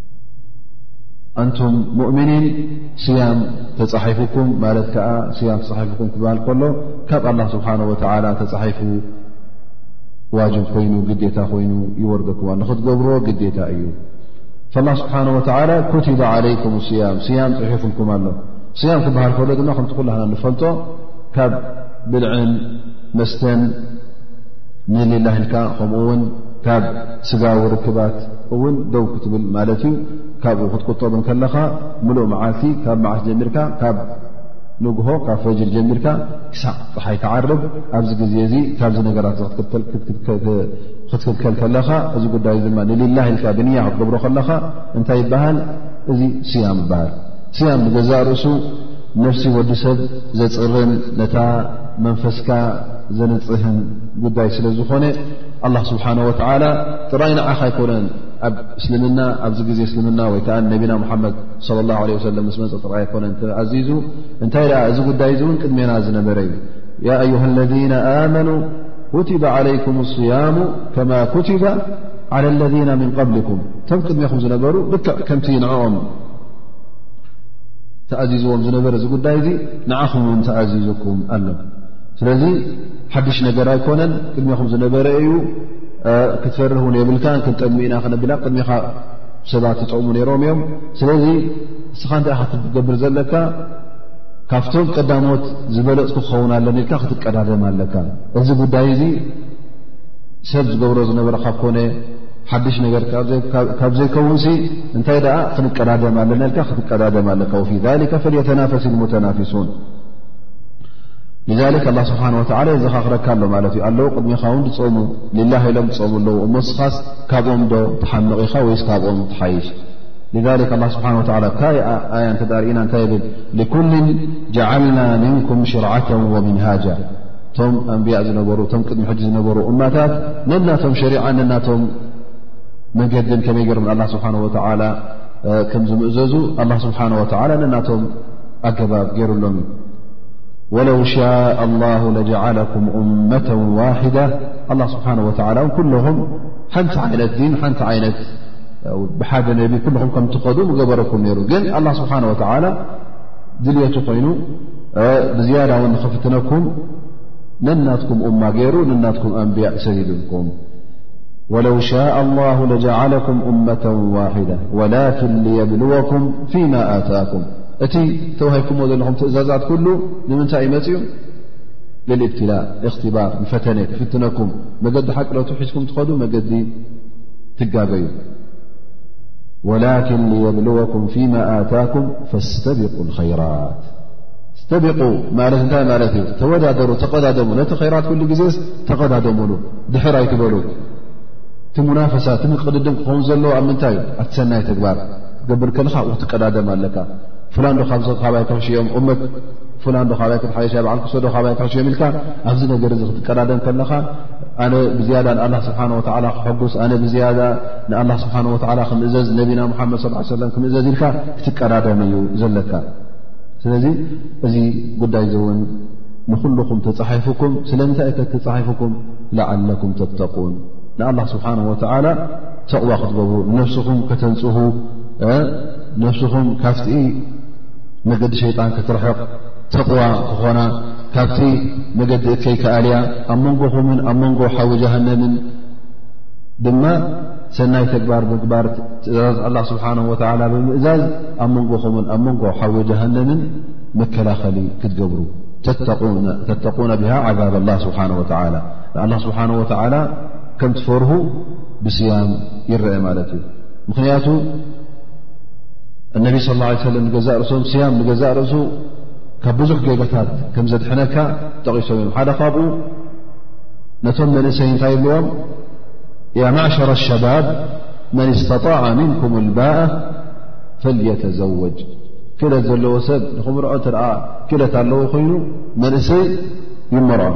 ኣንቱም ሙእምኒን ስያም ተፃሒፉኩም ማለት ከዓ ስያም ተፃሒፉኩም ክበሃል ከሎ ካብ ኣላ ስብሓን ወተዓላ ተፃሒፉ ዋጅብ ኮይኑ ግዴታ ኮይኑ ይወርደኩዋ ንክትገብርዎ ግዴታ እዩ ላ ስብሓን ወተዓላ ኩቲባ ዓለይኩም ስያም ስያም ፅሒፉልኩም ኣሎ ስያም ክበሃል ከሎ ድማ ከምቲ ኩላና ንፈልጦ ካብ ብልዕን መስተን ንሊላህልካ ከምኡ ውን ካብ ስጋዊ ርክባት እውን ደው ክትብል ማለት እዩ ካብኡ ክትቁጠብ ከለኻ ምሉእ መዓልቲ ካብ መዓልቲ ጀሚርካ ካብ ንግሆ ካብ ፈጅር ጀሚርካ ክሳዕ ፀሓይ ትዓርብ ኣብዚ ግዜ እዚ ካብዚ ነገራት ክትክልከል ከለኻ እዚ ጉዳይ ድማ ንሊላ ኢልካ ብንያ ክትገብሮ ከለኻ እንታይ ይበሃል እዚ ስያም ይበሃል ስያም ንገዛእ ርእሱ ነፍሲ ወዲ ሰብ ዘፅርን ነታ መንፈስካ ዘንፅህን ጉዳይ ስለ ዝኾነ ኣላ ስብሓን ወተዓላ ጥራይ ንዓኻ ኣይኮነን ኣብ እስልምና ኣብዚ ግዜ እስልምና ወይ ከዓ ነቢና ሙሓመድ ለ ላ ለ ወሰለም ምስ መፀ ጥራይ ኣይኮነን ተኣዚዙ እንታይ ደኣ እዚ ጉዳይ እዚ እውን ቅድሜና ዝነበረ እዩ ያ ኣዩሃ ለذነ ኣመኑ ኩትበ ዓለይኩም ስያሙ ከማ ኩትበ ዓላ ለذነ ምን ቐብልኩም እቶም ቅድሜኹም ዝነበሩ ልክዕ ከምቲ ንዕኦም ተኣዚዝዎም ዝነበረ እዚ ጉዳይ እዚ ንዓኹም እውን ተኣዚዙኩም ኣሎ ስለዚ ሓድሽ ነገር ኣይኮነን ቅድሚኹም ዝነበረ እዩ ክትፈርህ ውን የብልካ ክንጠሚ ኢና ክነብላ ቅድሚኻ ሰባት ይጠሙ ነይሮም እዮም ስለዚ እስኻ እንታይ ክትገብር ዘለካ ካብቶም ቀዳሞት ዝበለፅኩ ክኸውን ኣለኒ ኢልካ ክትቀዳደም ኣለካ እዚ ጉዳይ እዚ ሰብ ዝገብሮ ዝነበረ ካብ ኮነ ሓድሽ ነገር ካብ ዘይከውን ሲ እንታይ ደኣ ክንቀዳደም ኣለና ኢልካ ክትቀዳደም ኣለካ ወፊ ሊከ ፈልየተናፈሲ ሙተናፊሱን ذ ኣ ስብሓ የዘኻክረካ ኣሎ ማለት ዩ ኣለዉ ቅድሚኻ ውን ዝፀሙ ላ ኢሎም ዝፀሙ ኣለዉ እሞ ስኻስ ካብኦም ዶ ትሓምቕ ኢኻ ወይስ ካብኦም ትሓይሽ ذ ስብሓ ኣያ እተርእና እንታይ ብል ኩል ጀዓልና ምንኩም ሽርዓة ወምንሃጃ እቶም ኣንብያ ዝነበሩ እቶም ቅድሚ ሕጂ ዝነበሩ እማታት ነናቶም ሸሪዓ ነናቶም መገድን ከመይ ገርም ኣ ስብሓ ወላ ከም ዝምእዘዙ ስብሓ ወላ ነናቶም ኣገባብ ገይሩሎም እዩ ولو شاء الله لجعلكم أمة واحدة الله سبحانه وتعالى كلم حنت عينة دين ن ين بحد نبي كلم كم تقضو قبركم نير ن الله سبحانه وتعالى دليت ين بزيادة ونخفتنكم ننتكم أم ير ننتكم أنبي سريدلكم ولو شاء الله لجعلكم أمة واحدة ولكن ليبلوكم فيما آتاكم እቲ ተዋሂብኩምዎ ዘለኹም ትእዛዛት ኩሉ ንምንታይ እዩ መፅኡ ልልእብትላእ እኽትባር ንፈተነ ክፍትነኩም መገዲ ሓቂ ዶ ትሒዝኩም ትኸዱ መገዲ ትጋገዩ ወላኪን ልየብልወኩም ፊማ ኣታኩም ፈስተቢቁ ኸይራት ስተቢቁ ማለት እንታይ ማለት እዩ ተወዳደሩ ተቐዳደሙ ነቲ ኸይራት ኩሉ ግዜ ተቐዳደሙሉ ድሕር ኣይትበሉ እቲ ሙናፈሳ እቲ ምቅድድም ክኸውን ዘለዎ ኣብ ምንታይ እዩ ኣብቲ ሰናይ ተግባር ክትገብር ከለኻ ኣብኡ ክትቀዳደም ኣለካ ፍላን ዶ ካብዚ ካባይ ክሕሽኦም እመት ፍላን ዶ ካባይ ክትሓይሽ ያ በዓል ክሰዶ ካባይ ክሕሽኦም ኢልካ ኣብዚ ነገር እዚ ክትቀዳደም ከለኻ ኣነ ብዝያዳ ንኣላ ስብሓን ወተዓላ ክሐጉስ ኣነ ብዝያዳ ንኣላ ስብሓን ወተዓላ ክምእዘዝ ነቢና ሙሓመድ ስ ሰለም ክምእዘዝ ኢልካ ክትቀዳደም እዩ ዘለካ ስለዚ እዚ ጉዳይ እዚ እውን ንኹልኹም ተፃሒፉኩም ስለምንታይ ከ ተፃሒፉኩም ላዓለኩም ተተቁን ንኣላ ስብሓን ወተዓላ ተቕዋ ክትገብሩ ንነብስኹም ከተንፅሁ ነብስኹም ካብቲ መገዲ ሸይጣን ክትርሕቕ ተቕዋ ክኾና ካብቲ መገዲ እከይ ክኣልያ ኣብ መንጎኹምን ኣብ መንጎ ሓዊ ጃሃንምን ድማ ሰናይ ተግባር ምግባር ትእዛዝ ኣላ ስብሓን ወላ ብምእዛዝ ኣብ መንጎኹምን ኣብ መንጎ ሓዊ ጃሃንምን መከላኸሊ ክትገብሩ ተተቁና ብሃ ዓዛብ ኣላ ስብሓን ወላ ንኣላ ስብሓን ወላ ከም ትፈርሁ ብስያም ይረአ ማለት እዩ ምክንያቱ እነቢ ስለ ላ ሰለም ንገዛእ ርእሶም ስያም ንገዛእ ርእሱ ካብ ብዙሕ ጌጋታት ከም ዘድሐነካ ጠቒሶም እዮም ሓደ ካብኡ ነቶም መንእሰይ እንታይ ይብልዎም ያ ማዕሸር ሸባብ መን እስተጣዕ ምንኩም ልባእ ፈልየተዘወጅ ክእለት ዘለዎ ሰብ ንክምርዖ እተ ክእለት ኣለዎ ኮይኑ መንእሰይ ይመርዖ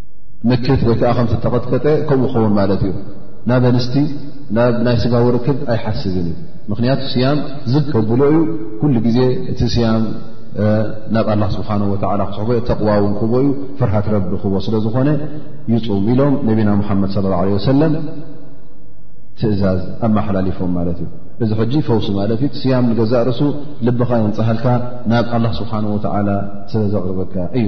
ምክት ወይ ከዓ ከምዝተቐጥቀጠ ከምኡ ኸውን ማለት እዩ ናብ ኣንስቲ ናብ ናይ ስጋዊ ርክብ ኣይሓስብን እዩ ምክንያቱ ስያም ዝግ ከብሎ እዩ ኩሉ ግዜ እቲ ስያም ናብ ኣላ ስብሓን ወላ ክስሕቦ ዩ ተቕዋውን ክቦ እዩ ፍርሃት ረቢ ክቦ ስለ ዝኾነ ይፁም ኢሎም ነቢና ሙሓመድ ለ ላ ለ ወሰለም ትእዛዝ ኣመሓላሊፎም ማለት እዩ እዚ ሕጂ ፈውሲ ማለት እዩ ስያም ንገዛእ ርእሱ ልብኻ የንፅሃልካ ናብ ኣላ ስብሓን ወላ ስለ ዘቕርበካ እዩ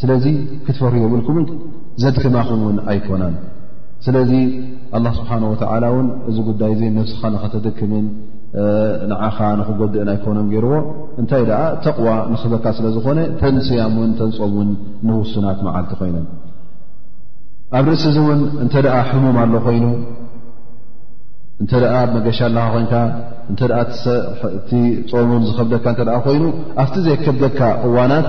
ስለዚ ክትፈርሁ የብልኩምን ዘድክማኹም እውን ኣይኮናን ስለዚ ኣላ ስብሓን ወተዓላ እውን እዚ ጉዳይ እዙ ነብስኻ ንኸተድክምን ንዓኻ ንኽጎድእን ኣይኮነን ገይርዎ እንታይ ደኣ ተቕዋ ንኽበካ ስለ ዝኾነ ተንስያም እውን ተንፆም እውን ንውሱናት መዓልቲ ኮይነን ኣብ ርእሲ እዚ እውን እንተ ደኣ ሕሙም ኣሎ ኮይኑ እንተ ደኣ ብ መገሻ ኣለኻ ኮይንካ እንተ እቲ ፆሙን ዝኸብደካ እተ ኮይኑ ኣብቲ ዘይከብደካ እዋናት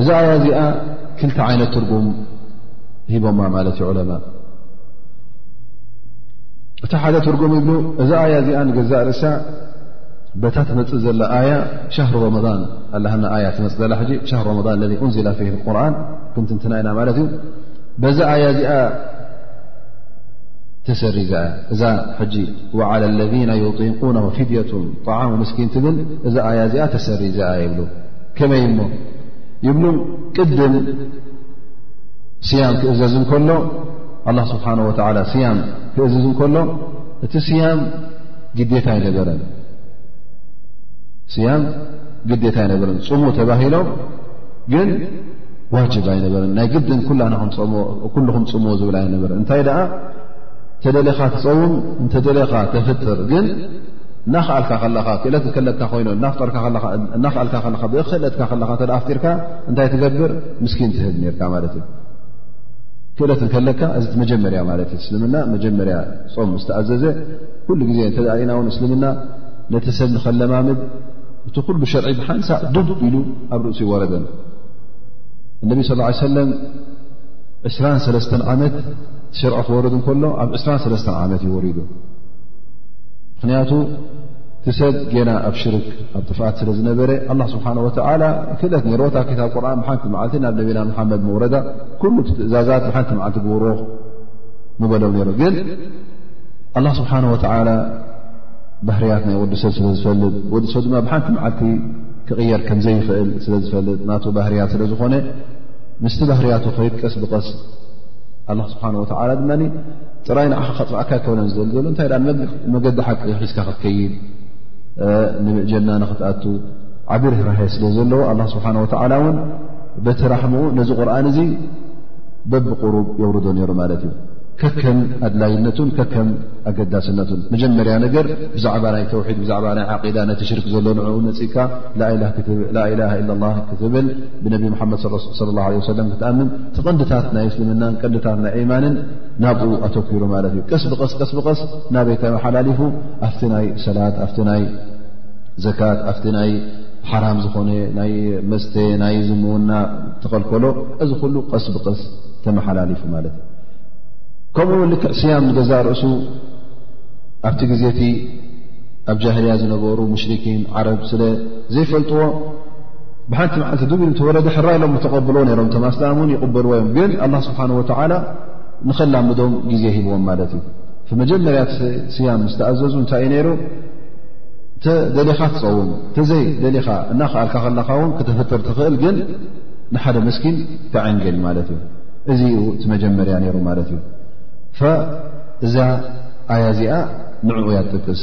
እዛ ኣያ እዚኣ ክልተ ዓይነት ትርጉም ሂቦማ ማለት እዩ ዑለማ እቲ ሓደ ትርጉም ይብሉ እዛ ኣያ እዚኣ ንገዛእ ርእሳ በታ ትመፅእ ዘላ ኣያ ሻር ረመን ኣላሃና ኣያ ትመፅ ዘላ ሕጂ ሻር ረመን ለዚ እንዝላ ፊ ቁርን ክንትንትና ኢና ማለት እዩ በዛ ኣያ እዚኣ ተሰሪዛ እያ እዛ ሕጂ ዓላ ለذ ይጢቁነ ፊድየቱን ጣዓሙ ምስኪን ትብል እዛ ኣያ እዚኣ ተሰሪዛ እያ ይብሉ ከመይ እሞ ይብሉ ቅድም ስያም ክእዘዝ እንከሎ ኣላ ስብሓን ወተዓላ ስያም ክእዝዝ እንከሎ እቲ ስያም ግዴታ ኣይነበረን ስያም ግዴታ ኣይነበረን ፅሙ ተባሂሎም ግን ዋጅብ ኣይነበረን ናይ ግድን ኩላኩልኹም ፅሙዎ ዝብል ኣይነበረን እንታይ ደኣ ተደለኻ ትፀውም እንተደለኻ ተፍጥር ግን እናክኣልካ ከለኻ ክእለት ከለካ ኮይኖ እናፍጠርካ እናክኣልካ ከለካ ብክእለትካ ከለካ እተ ኣፍጢርካ እንታይ ትገብር ምስኪን ትህብ ነርካ ማለት እዩ ክእለት ከለካ እዚ መጀመርያ ማለት እዩ እስልምና መጀመርያ ፆም ዝተኣዘዘ ኩሉ ግዜ እተ ኢና እውን እስልምና ነቲ ሰብ ንከለማምድ እቲ ኩሉ ሸርዒ ብሓንሳ ዱብ ኢሉ ኣብ ርእሲ ይወረደን እነቢ ስ ሰለም 2ሰለስተ ዓመት ሸርዒ ክወርድ እንከሎ ኣብ 2ሰለስተ ዓመት ይወሪዱ ምክንያቱ እቲ ሰብ ጌና ኣብ ሽርክ ኣብ ጥፍኣት ስለ ዝነበረ ኣላ ስብሓን ወተላ ክእለት ነሮታ ክታብ ቁርን ብሓንቲ መዓልቲ ናብ ነቢና መሓመድ መውረዳ ኩሉ እቲ ትእዛዛት ብሓንቲ መዓልቲ ግብሮ ምበሎም ነሩ ግን ኣላ ስብሓን ወተላ ባህርያት ናይ ወዲ ሰብ ስለ ዝፈልጥ ወዲ ሰብ ድማ ብሓንቲ መዓልቲ ክቕየር ከም ዘይኽእል ስለ ዝፈልጥ ናቱ ባህርያት ስለ ዝኾነ ምስቲ ባህርያቱ ከይቀስ ብቐስ ኣላ ስብሓን ወተላ ድማ ጥራይ ንዓኻ ከጥፍኣካ ኣይኮነን ዝል ዘሎ እንታይ ኣ መገዲ ሓቂ ሒዝካ ክትከይድ ንጀና ንክትኣቱ ዓብ ርህራሀ ስለ ዘለዎ ኣላ ስብሓን ወተዓላ እውን በቲ ራሕምኡ ነዚ ቁርን እዚ በብቁሩብ የውርዶ ነይሩ ማለት እዩ ከከም ኣድላይነቱን ከከም ኣገዳስነቱን መጀመርያ ነገር ብዛዕባ ናይ ተውሒድ ብዛዕባ ናይ ዓቂዳ ነቲ ሽርክ ዘሎ ንዕኡ ነፅእካ ላኢላ ኢላላ ክትብል ብነቢ ሙሓመድ ለ ለ ወሰለም ክትኣምን ቲ ቐንድታት ናይ እስልምናን ቀንድታት ናይ ኢማንን ናብኡ ኣተኪሩ ማለት እዩ ቀስ ብቀስ ቀስ ብቀስ ናበይ ተመሓላሊፉ ኣብቲ ናይ ሰላት ኣብቲ ናይ ዘካት ኣብቲ ናይ ሓራም ዝኾነ ናይ መስተ ናይ ዝምውና ተኸልከሎ እዚ ኩሉ ቀስ ብቀስ ተመሓላሊፉ ማለት እዩ ከምኡ ውን ልክዕ ስያም ንገዛ ርእሱ ኣብቲ ግዜ እቲ ኣብ ጃህልያ ዝነበሩ ሙሽርኪን ዓረብ ስለ ዘይፈልጥዎ ብሓንቲ መዓልቲ ዱብ ኢሉ ተወለደ ሕራይ ሎም ተቐብሎ ነሮም ቶም ኣስላም እውን ይቕበልዎ እዮም ግን ኣላ ስብሓን ወተዓላ ንኸላምዶም ግዜ ሂብዎም ማለት እዩ መጀመርያ ስያም ምስ ተኣዘዙ እንታይ እዩ ነይሩ ተደሊኻ ትፀውም ተዘይ ደሊኻ እናክኣልካ ከላኻ ውን ክተፍጥር ትኽእል ግን ንሓደ መስኪን ተዐንግል ማለት እዩ እዚ ዩ እቲ መጀመርያ ነይሩ ማለት እዩ እዛ ኣያ እዚኣ ንዕኡ እያ ትጥቅስ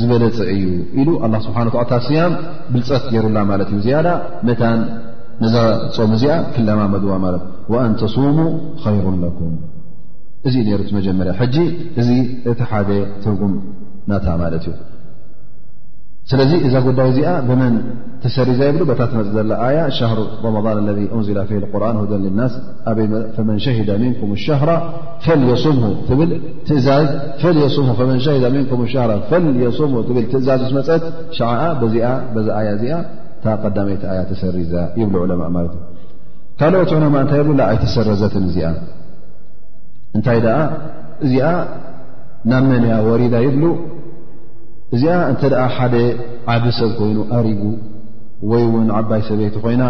ዝበለፀ እዩ ኢሉ ኣላ ስብሓን እታ ስያም ብልፀት ገይሩላ ማለት እዩ ዝያዳ መታን ነዛ ፆም እዚኣ ክለማመድዋ ማለት ወኣን ተሱሙ ኸይሩ ለኩም እዚ ዩ ነይሩ እቲ መጀመርያ ሕጂ እዚ እቲ ሓደ ትርጉም ናታ ማለት እዩ ስለዚ እዛ ጉዳይ እዚኣ ብመን ተሰሪዛ ይብሉ በታ ትመፅ ዘላ ኣያ ሻሩ ረመን ለذ እንዝላ ፊ ቁርን ሁደን ልናስ ኣይ ፈመን ሸሂደ ምንኩም ሻራ ፈልየሱምሁ ትብል ትእዛዝ ፈልየሱሙ ፈመን ሸሂደ ምንኩም ሻራ ፈልየሱሙ ትብል ትእዛዝ ስ መፀት ሸዓኣ በዚኣ በዛ ኣያ እዚኣ እታ ቀዳመይቲ ኣያ ተሰሪዛ ይብሉ ዑለማ ማለት እዩ ካልኦት ዑለማ እንታይ ይብሉላ ኣይተሰረዘትን እዚኣ እንታይ ደኣ እዚኣ ናብ መን እያ ወሪዳ ይብሉ እዚኣ እንተ ደኣ ሓደ ዓብ ሰብ ኮይኑ ኣሪጉ ወይ እውን ዓባይ ሰበይቲ ኮይና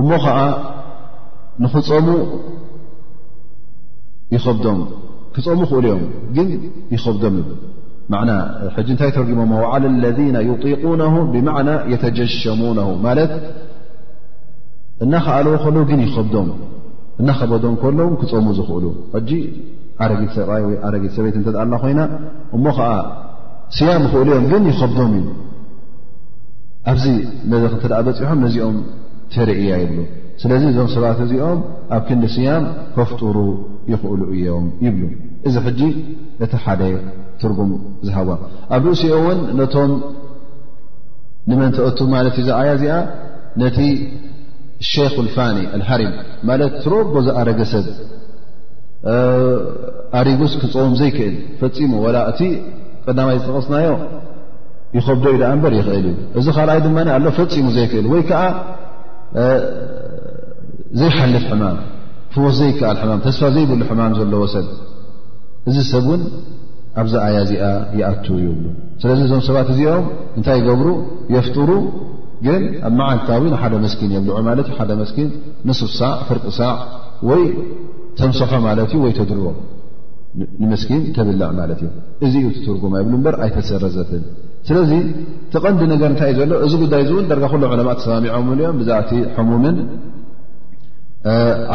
እሞ ከዓ ንክፀሙ ይኸብዶም ክጾሙ ክእሉ እዮም ግን ይኸብዶም ይብል ማና ሕጂ እንታይ ተርጊሞሞ ዓላ ለذነ ይጢቁነ ብማዕና የተጀሸሙነ ማለት እናኸኣልዎ ከሎ ግን ይኸብዶም እናኸበዶም ከለዉ ክጾሙ ዝኽእሉ ሕጂ ኣረጊት ሰብኣይ ወይ ኣረጊት ሰበይቲ እንተ ኣላ ኮይና እሞ ከዓ ስያም ይኽእሉ እዮም ግን ይኸብዶም እዩ ኣብዚ ነዚ ክተ በፂሖም ነዚኦም ተርእያ ይብሉ ስለዚ እዞም ሰባት እዚኦም ኣብ ክንዲ ስያም ከፍጡሩ ይኽእሉ እዮም ይብሉ እዚ ሕጂ እቲ ሓደ ትርጉም ዝሃዋ ኣብ ርእሲኦ እውን ነቶም ንመን ተእቱ ማለት እዩ ዝኣያ እዚኣ ነቲ ሸክ ልፋኒ ኣልሃሪም ማለት ትረቦ ዝኣረገ ሰብ ኣሪጉስ ክፀውም ዘይክእል ፈፂሙ ወላ እቲ ቀዳማይ ዝጠቐስናዮ ይኸብዶ ዩ ዳኣ እምበር ይኽእል እዩ እዚ ካልኣይ ድማ ኣሎ ፈፂሙ ዘይክእል ወይ ከዓ ዘይሓልፍ ሕማም ፍወስ ዘይከኣል ሕማም ተስፋ ዘይብሉ ሕማም ዘለዎ ሰብ እዚ ሰብ እውን ኣብዛ ኣያ እዚኣ ይኣቱ ይብሉ ስለዚ እዞም ሰባት እዚኦም እንታይ ይገብሩ የፍጥሩ ግን ኣብ መዓልታዊ ንሓደ መስኪን የብልዑ ማለት ዩ ሓደ መስኪን ንስፍ ሳዕ ፍርቂ ሳዕ ወይ ተምሰሖ ማለት እዩ ወይ ተድርቦ ንመስኪን ተብልዕ ማለት እዩ እዚ እዩ ትትርጉማ ይብሉ እምበር ኣይተሰረዘትን ስለዚ እቲ ቐንዲ ነገር እንታይ እዩ ዘሎ እዚ ጉዳይ እዚ እውን ደርጋ ኩሎም ዕለማት ተሰማሚዖምሉ እዮም ብዛዕ እቲ ሕሙምን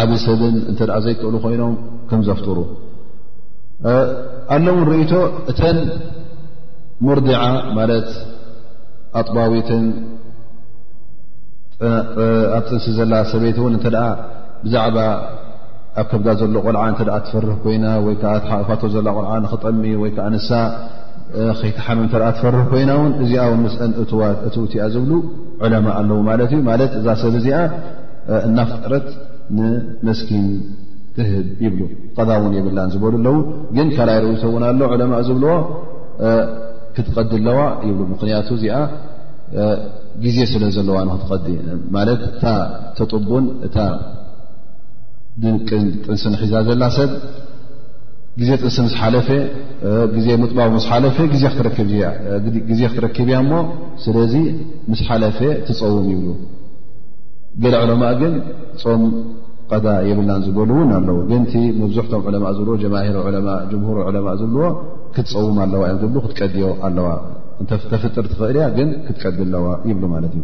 ዓብ ሰብን እንተ ዘይክእሉ ኮይኖም ከም ዘፍጥሩ ኣሎ ውን ርእቶ እተን ሙርዲዓ ማለት ኣጥባዊትን ኣብ ጥንሲ ዘላ ሰበይቲ እውን እተ ብዛዕባ ኣብ ከብዳ ዘሎ ቆልዓ እተ ትፈርህ ኮይና ወይከዓ ተሓቕፋቶ ዘላ ቆልዓ ንክጠሚ ወይከዓ ንሳ ከይትሓም እንተ ትፈርህ ኮይና ውን እዚኣ ውን ምስአን እትውቲያ ዝብሉ ዕለማ ኣለዉ ማለት እዩ ማለት እዛ ሰብ እዚኣ እናፍጠረት ንመስኪን ትህብ ይብሉ ቐዛ እውን የብላን ዝበሉ ኣለዉ ግን ካልይ ርእቶ እውን ኣሎ ዕለማ ዝብልዎ ክትቐዲ ኣለዋ ይብሉ ምክንያቱ እዚኣ ግዜ ስለ ዘለዋ ንክትቐዲ ማለት እታ ተጥቡን እታ ድንቅን ጥንስን ሒዛ ዘላ ሰብ ግዜ ጥንሲ ምስ ሓለፈ ግዜ ምጥባው ምስ ሓለፈ ግዜ ክትረክብግዜ ክትረክብ እያ እሞ ስለዚ ምስ ሓለፈ ትፀውም ይብሉ ገለ ዕለማ ግን ፆም ቀዳ የብላን ዝበሉ እውን ኣለዉ ግን እቲ መብዝሕቶም ዕለማ ዝብልዎ ጀማሂር ዕለማ ጅምሁር ዕለማ ዝብልዎ ክትፀውም ኣለዋ እዮም ዝብሉ ክትቀድዮ ኣለዋ እተፍጥር ትኽእል እያ ግን ክትቀዲ ኣለዋ ይብሉ ማለት እዩ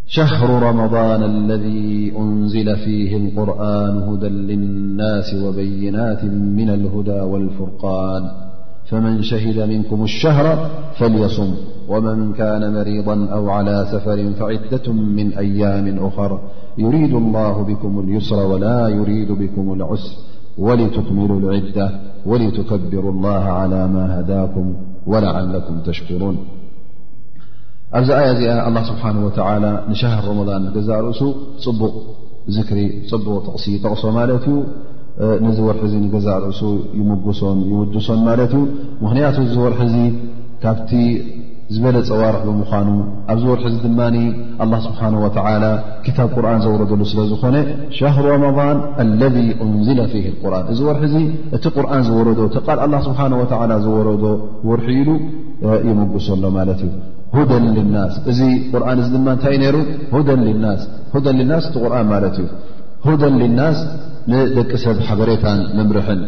شهر رمضان الذي أنزل فيه القرآن هدى للناس وبينات من الهدى والفرقان فمن شهد منكم الشهر فليصم ومن كان مريضا أو على سفر فعدة من أيام أخر يريد الله بكم اليسر ولا يريد بكم العسر ولتكملوا العدة ولتكبروا الله على ما هداكم ولعلكم تشكرون ኣብዚ ኣያ እዚኣ ኣላ ስብሓን ወተላ ንሻሃር ሮመዳን ንገዛእ ርእሱ ፅቡቕ ዝክሪ ፅቡቕ ጥቕሲ ይጠቕሶ ማለት እዩ ነዚ ወርሒ እዚ ንገዛእ ርእሱ ይምጉሶን ይውድሶን ማለት እዩ ምኽንያቱ እዚ ወርሒ እዚ ካብቲ ዝበለ ፀዋርሕ ብምዃኑ ኣብዚ ወርሒ እዚ ድማ ኣላ ስብሓን ወተላ ክታብ ቁርን ዘውረደሉ ስለ ዝኾነ ሻር ሮመን ኣለ እንዝለ ፊ ቁርን እዚ ወርሒ እዚ እቲ ቁርን ዝወረዶ እቲ ቃል ኣላ ስብሓን ወተላ ዝወረዶ ወርሒ ኢሉ ይምጉሶ ኣሎ ማለት እዩ ሁደን ልናስ እዚ ቁርን እዚ ድማ እንታይ ነይሩ ሁደን ልናስ ሁደን ልናስ እቲ ቁርን ማለት እዩ ሁደን ልናስ ንደቂ ሰብ ሓበሬታን መምርሕን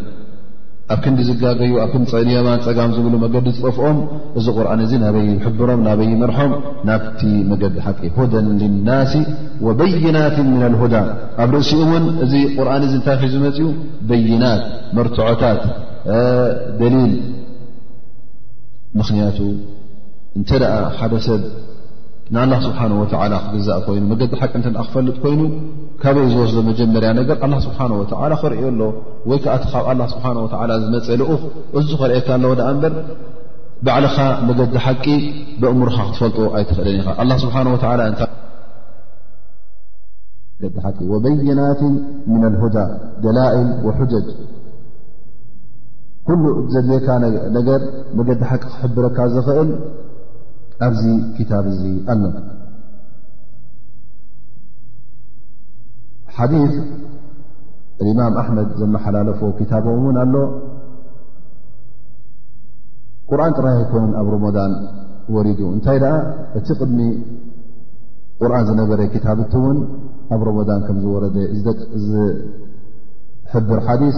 ኣብ ክንዲ ዝጋገዩ ኣብ ክንዲ ፀንዮማን ፀጋም ዝብሉ መገዲ ዝጠፍኦም እዚ ቁርን እዚ ናበይ ሕብሮም ናበይ ይመርሖም ናብቲ መገዲ ሓቂ ሁደን ልናሲ ወበይናት ምን ኣልሁዳ ኣብ ርእሲኡ እውን እዚ ቁርን እዚ እንታይ ሒዙ መፅኡ በይናት መርትዖታት ደሊል ምኽንያቱ እንተ ደኣ ሓደ ሰብ ንኣላ ስብሓን ወላ ክግዛእ ኮይኑ መገዲ ሓቂ እተ ክፈልጥ ኮይኑ ካበይ ዝወስዶ መጀመርያ ነገር ኣላ ስብሓን ወላ ክርእዮ ኣሎ ወይ ከዓ እቲ ካብ ኣላ ስብሓን ወላ ዝመፀ ልኡኽ እሱ ከርእካ ኣለዎ ድኣ እምበር ባዕልኻ መገዲ ሓቂ ብእምሮኻ ክትፈልጦ ኣይትኽእልን ኢኻ ኣላ ስብሓን ወላ እታ መገዲ ሓቂ ወበይናትን ምን ልሁዳ ደላኢል ወሑጀጅ ኩሉ ዘድልየካ ነገር መገዲ ሓቂ ክሕብረካ ዝኽእል ኣብዚ ክታብ እዚ ኣሎ ሓዲ እማም ኣሕመድ ዘመሓላለፎ ክታቦ እውን ኣሎ ቁርን ጥራይ ኣይኮነን ኣብ ሮሞዳን ወሪዱ እንታይ ደኣ እቲ ቅድሚ ቁርን ዝነበረ ክታብቲ እውን ኣብ ሮሞዳን ከም ዝወረደ ዝሕብር ሓዲስ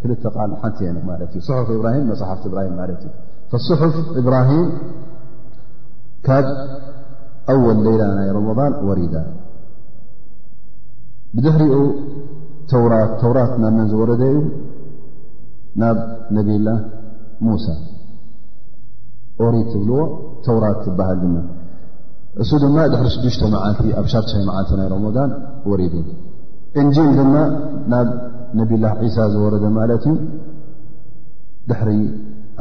ክልተ ቃል ሓንቲ እየ ማለት እዩ ፅሑፍ እብራሂም መፅሓፍቲ እብራሂም ማለት እዩ ፅሑፍ እብራሂም ካብ ኣወል ሌላ ናይ ረመضን ወሪዳ ብድሕሪኡ ተውራት ተውራት ናብ መን ዝወረደ እዩ ናብ ነብላ ሙሳ ኦሪት ትብልዎ ተውራት ትበሃል ድማ እሱ ድማ ድሕሪ ሽዱሽተ መዓልቲ ኣብ ሻዱሻይ መዓልቲ ናይ ረመዳን ወሪዱ እንጂል ድማ ናብ ነብላ ዒሳ ዝወረደ ማለት እዩ ድሕሪ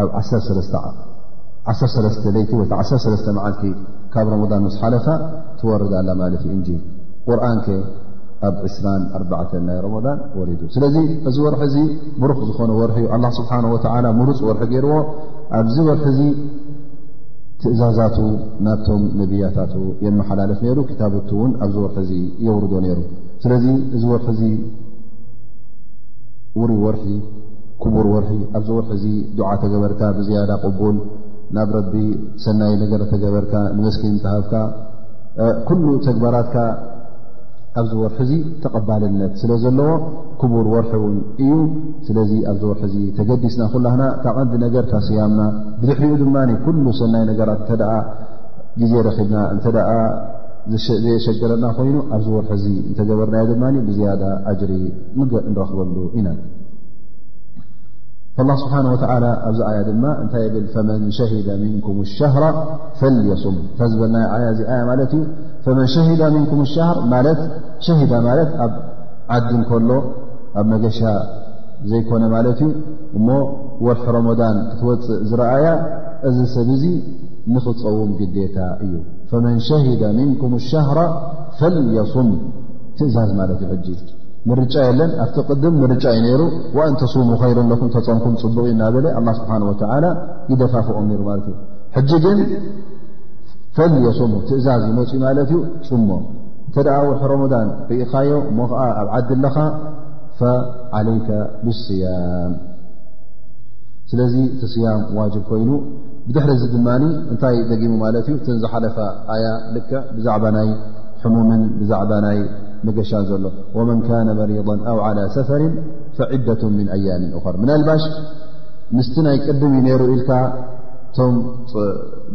ኣብ ዓሰሰለስተ ለይቲ ወ ዓሰሰለስተ መዓልቲ ካብ ረመዳን ምስ ሓለፋ ትወርድ ኣላ ማለት እዩ እንጂል ቁርን ከ ኣብ ዕስራ ኣርባዕተ ናይ ረመዳን ወሪዱ ስለዚ እዚ ወርሒ እዚ ብሩኽ ዝኾነ ወርሒ እዩ ኣላ ስብሓን ወተዓላ ምሩፅ ወርሒ ገይርዎ ኣብዚ ወርሒ እዚ ትእዛዛቱ ናብቶም ነብያታቱ የመሓላለፍ ነይሩ ክታብቲ እውን ኣብዚ ወርሒ እዚ የውርዶ ነይሩ ስለዚ እዚ ወርሒ እዚ ውሪ ወርሒ ክቡር ወርሒ ኣብዚ ወርሒ እዚ ዱዓ ተገበርካ ብዝያዳ ቅቡል ናብ ረቢ ሰናይ ነገር ተገበርካ ንመስኪን ተሃብካ ኩሉ ተግባራትካ ኣብዚ ወርሒ እዚ ተቐባልነት ስለ ዘለዎ ክቡር ወርሒ እውን እዩ ስለዚ ኣብዚ ወርሒ እዚ ተገዲስና ኩላና እታ ቀንዲ ነገር ታስያምና ብድሕሪኡ ድማ ኩሉ ሰናይ ነገራት እተ ግዜ ረኪብና እተ ዘየሸገረና ኮይኑ ኣብዚ ወርሒ እዚ እንተገበርናዮ ድማ ብዝያዳ ኣጅሪ ምግእ ንረክበሉ ኢና ላ ስብሓን ወተላ ኣብዚ ኣያ ድማ እንታይ ብል ፈመን ሸሂደ ምንኩም ሻህራ ፈልየሱም እታ ዝበልና ኣያ እዚ ኣያ ማለት እዩ ፈመን ሸሂዳ ምንኩም ሻሃር ማለት ሸሂዳ ማለት ዓዲ እንከሎ ኣብ መገሻ ዘይኮነ ማለት እዩ እሞ ወርሒ ሮሞዳን ክትወፅእ ዝረኣያ እዚ ሰብ እዚ ንኽፀውም ግዴታ እዩ ፈመን ሸሂደ ምንኩም ሻህራ ፈልየሱም ትእዛዝ ማለት እዩ ሕጂ ምርጫ የለን ኣብቲ ቅድም ምርጫ እዩ ነይሩ ወኣን ተስሙ ኸይሩ ኣለኩም ተፀምኩም ፅቡቕ እዩ እናበለ ኣላ ስብሓን ወተዓላ ይደፋፍኦም ነይሩ ማለት እዩ ሕጂ ግን ፈልየሱም ትእዛዝ ይመፅዩ ማለት እዩ ፅሞ እንተ ደኣ ወርሒ ሮሞዳን ርኢኻዮ እሞ ኸዓ ኣብ ዓዲ ኣለኻ ፈዓለይከ ብስያም ስለዚ እቲ ስያም ዋጅብ ኮይኑ ብድሕሪ እዚ ድማ እንታይ ደጊሙ ማለት እዩ እተን ዝሓለፋ ኣያ ልክዕ ብዛዕባ ናይ ሕሙምን ብዛዕባ ናይ መገሻን ዘሎ ወመን ካነ መሪض ኣው ዓላ ሰፈር ፈዒደة ምን ኣያምን ር ምናልባሽ ምስቲ ናይ ቅድም ዩ ነይሩ ኢልካ እቶም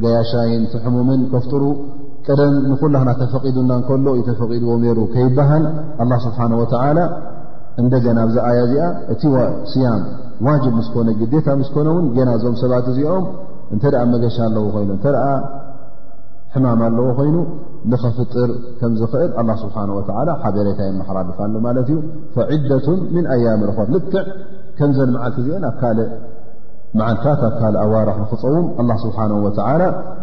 ገያሻይን እቲ ሕሙምን ከፍጥሩ ቀደም ንኩላና ተፈቒዱና ከሎ እዩ ተፈቒድዎ ነይሩ ከይበሃል ኣላ ስብሓን ወተዓላ እንደገና ብዛ ኣያ እዚኣ እቲ ስያም ዋጅብ ምስ ኮነ ግዴታ ምስ ኮነ እውን ገና እዞም ሰባት እዚኦም እንተ መገሻ ኣለዎ ኮይኑ እተ ሕማም ኣለዎ ኮይኑ ንኸፍጥር ከም ዝኽእል ኣላ ስብሓን ወተላ ሓበሬታ የመሓላልፍ ኣሎ ማለት እዩ ፈዒደቱ ምን ኣያም ርኾት ልክዕ ከምዘን መዓልቲ እዚአን ኣብ ካልእ መዓልታት ኣብ ካልእ ኣዋርሕ ንክፀውም ኣላ ስብሓን ወተዓላ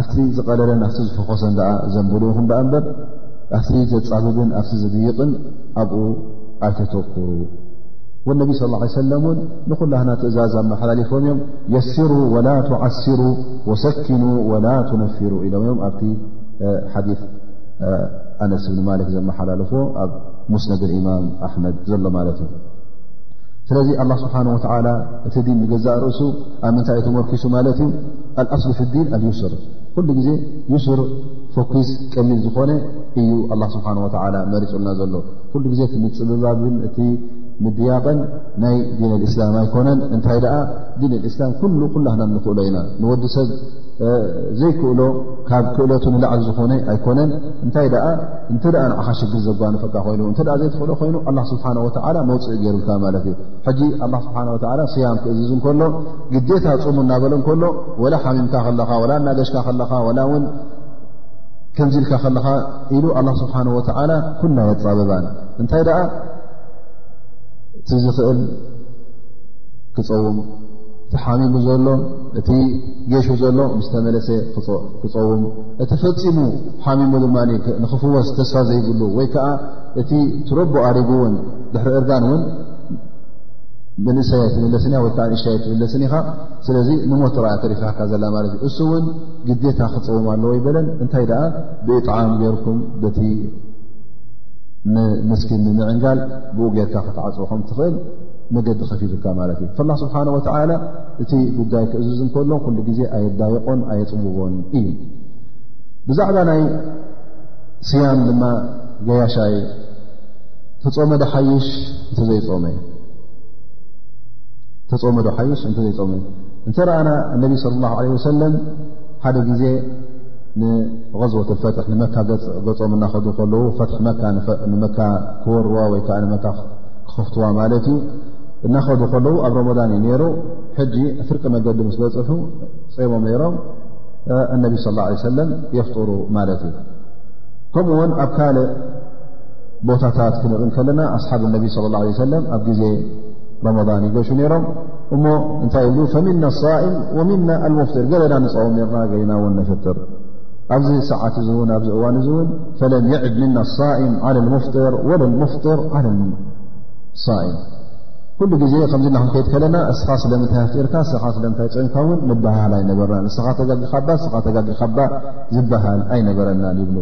ኣብቲ ዝቐለለን ኣብቲ ዝፈኾሰን ደኣ ዘንብሉ ኢኹም ደኣ እምበር ኣብቲ ዘፃብብን ኣብቲ ዝድይቕን ኣብኡ ኣይተተኩሩ ወነቢ ስ ላ ሰለም እውን ንኹላህና ትእዛዝ ኣመሓላሊፎም እዮም የሲሩ ወላ ትዓሲሩ ወሰኪኑ ወላ ትነፊሩ ኢሎም እዮም ኣብቲ ሓዲ ኣነስ ብን ማሊክ ዘመሓላለፎ ኣብ ሙስነድ ልእማም ኣሕመድ ዘሎ ማለት እዩ ስለዚ ኣላ ስብሓን ወተዓላ እቲ ዲን ንገዛእ ርእሱ ኣብ ምንታይ ተመርኪሱ ማለት እዩ ኣልኣስሉ ፍዲን ኣልዩስር ኩሉ ግዜ ዩስር ፎኪስ ቀሊል ዝኾነ እዩ ኣላ ስብሓን ወተላ መሪፁልና ዘሎ ኩሉ ግዜ እቲ ምፅብባብን እቲ ምድያቕን ናይ ዲን ኣልእስላም ኣይኮነን እንታይ ደኣ ዲን ኣልእስላም ኩሉ ኩላህና ንኽእሎ ኢና ንወዲ ሰብ ዘይክእሎ ካብ ክእለቱ ንላዕሊ ዝኾነ ኣይኮነን እንታይ ደኣ እንተ ደኣ ንዓኻ ሽግር ዘጓንፈካ ኮይኑ እንተ ዘይትኽእሎ ኮይኑ ኣላ ስብሓን ወተላ መውፅኢ ገይሩልካ ማለት እዩ ሕጂ ኣላ ስብሓን ወተላ ስያም ክእዝዝ እንከሎ ግዴታ ፁሙ እናበለ ከሎ ወላ ሓሚምካ ከለኻ ላ እናገሽካ ከለኻ ላ ውን ከምዚ ኢልካ ከለኻ ኢሉ ኣላ ስብሓን ወተዓላ ኩላ የፃበባን እንታይ ደኣ እቲ ዝኽእል ክፀውም እቲ ሓሚሙ ዘሎ እቲ ጌሹ ዘሎ ምስ ተመለሰ ክፀውም እቲ ፈፂሙ ሓሚሙ ድማ ንኽፍወስ ተስፋ ዘይብሉ ወይ ከዓ እቲ ትረቦ ኣሪጉ እውን ድሕሪ እርጋን እውን ብንእሰይ ኣይትምለስን እያ ወይ ከዓ ንእሽተይ ኣይትምለስን ኢኻ ስለዚ ንሞት ርኣያ ተሪፋካ ዘላ ማለት እዩ እሱ እውን ግዴታ ክፀውም ኣለዎ ይበለን እንታይ ደኣ ብእጣዓም ጌይርኩም በቲ ምስኪን ንምዕንጋል ብኡ ጌይርካ ክትዓፅኹም ትኽእል መገዲ ከፊትልካ ማለት እዩ ፍላ ስብሓን ወተዓላ እቲ ጉዳይ ክእዝዝ እንከሎ ኩሉ ግዜ ኣየዳየቆን ኣየፅውዎን እዩ ብዛዕባ ናይ ስያም ድማ ገያሻይ ተጾመዶ ሓይሽ እንተዘይጾመ ተጾመዶ ሓይሽ እንተዘይጾመ እንተ ረኣና እነቢ ስለ ላሁ ለ ወሰለም ሓደ ግዜ ንغዝወት ፈትሒ ንመካ ገጾም እናኸዱ ከለዉ ፈት መካ ክወርዋ ወይ ከዓ ንመካ ክኸፍትዋ ማለት እዩ እናኸዱ ከለዉ ኣብ ረመዳን እዩ ነይሩ ሕጂ ፍርቂ መገዲ ምስ በፅሑ ጾሞም ነይሮም እነቢ ስ ላ ሰለም የፍጡሩ ማለት እዩ ከምኡ ውን ኣብ ካልእ ቦታታት ክንርኢ ከለና ኣስሓብ ነቢ صለ ه ለ ሰለም ኣብ ግዜ ረመضን ይገሹ ነይሮም እሞ እንታይ ብ ፈሚና ሳኢም ወሚና ኣልሙፍትር ገለና ንፀውም ርና ገና ውን ነፍጥር ኣብዚ ሰዓት እዚ እውን ኣብዚ እዋን እዚ እውን ፈለም የዕድ ምና ሳኢም ዓ ሙፍጥር ወለ ሙፍጥር ዓ ሳኢም ኩሉ ግዜ ከምዚ ና ክንከይድ ከለና እስኻ ስለምንታይ ኣፍጢርካ እስኻ ስለምንታይ ፀምካ እውን ንበሃል ኣይነበርና ንስኻ ተጋጊኻባ ንስኻ ተጋጊኻባ ዝበሃል ኣይነበረናን ይብሉ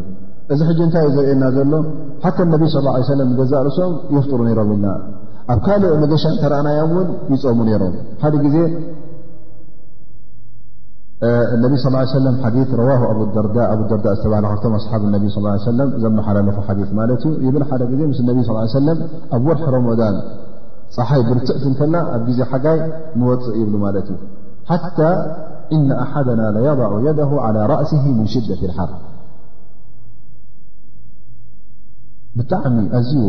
እዚ ሕጂ እንታይ እዩ ዘርእየና ዘሎ ሓቲ ነቢ ስ ሰለም ገዛእ ርእሶም የፍጥሩ ነይሮም ኢልና ኣብ ካልእ መገሻ እተረእናዮም እውን ይፀሙ ነይሮም ሓደ ግዜ ነቢ ስ ሰለም ሓዲ ረዋ ኣደርዳ ኣደርዳ ዝተባሃለ ካብቶም ኣስሓብ ነቢ ስ ሰለም ዘመሓላለፉ ሓዲ ማለት እዩ ይብል ሓደ ግዜ ምስ ነቢ ስ ሰለም ኣብ ወርሒ ሮሞዳን ፀሓይ ብርትዕቲ እንከላ ኣብ ግዜ ሓጋይ ንወፅእ ይብሉ ማለት እዩ ሓታ እነ ኣሓደና ለየضዑ የደሁ ዓላ ራእሲ ምን ሽደት ሓር ብጣዕሚ ኣዝዩ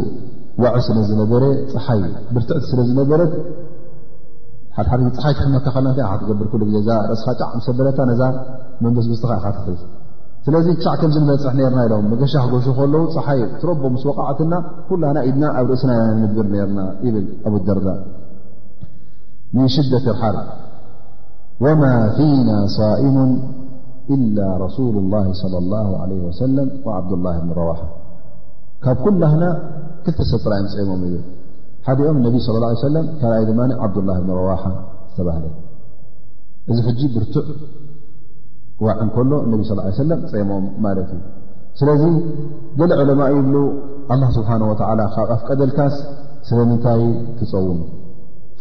ዋዒ ስለ ዝነበረ ፀሓይ ብርትዕቲ ስለ ዝነበረት ሓሓደ ፀሓይ ትሕመካ ከላ ታይ ትገብር ሉ ግዜ እዛ ርእስኻ ጫዕ ሰበለታ ነዛ መንበስብስትኻ ኢኻ ትሕዝ ስለዚ ክሳዕ ከምዚ ንበፅሕ ነርና ኢሎም መገሻ ክገሹ ከለዉ ፀሓይ ትረቦ ምስ ወቃዕትና ኩላና ኢድና ኣብ ርእስና ኢና ንንብር ነርና ይብል ኣብደርዳ ምን ሽደት ሓር ወማ ፊና ሳኢሙን ኢላ ረሱሉ ላ صለ ላه ለ ወሰለም ዓብዱላ ብን ረዋሓ ካብ ኩላህና ክልተ ሰብ ጥራይ ምፅሞም ይብል ሓደኦም ነቢ ስለ ላ ሰለም ካልኣይ ድማ ዓብዱላ ብን ረዋሓ ዝተባህለ እዚ ሕጂ ብርቱዕ ዋዕ እንከሎ እነቢ ስ ሰለም ፅሞም ማለት እዩ ስለዚ ገለ ዕለማ ይብሉ ኣላ ስብሓን ወተዓላ ካብ ኣፍቀደልካስ ስለምንታይ ትፀውም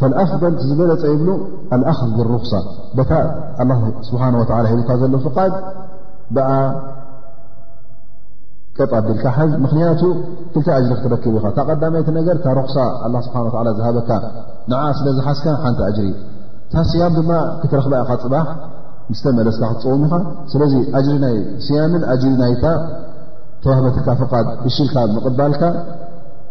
ፈልኣፍል እቲ ዝበለፀ ይብሉ ኣልኣክዝ ብሩክሳ በታ ኣላ ስብሓን ወላ ሂቡካ ዘሎ ፍቓድ ብኣ ቀጥ ኣቢልካ ሓዝ ምኽንያቱ ክልተ ኣጅሪ ክትረክብ ኢኻ እታ ቀዳመይቲ ነገር እታ ሩክሳ ኣላ ስብሓን ወላ ዝሃበካ ንዓ ስለ ዝሓዝካ ሓንቲ ኣጅሪ እታ ስያም ድማ ክትረኽባ ኢኻ ፅባሕ ምስ ተመለስካ ክትፀውም ኢኻ ስለዚ ኣጅሪ ናይ ስያምን ኣጅሪ ናይታ ተዋህበትካ ፍቓድ እሽልካ ምቕባልካ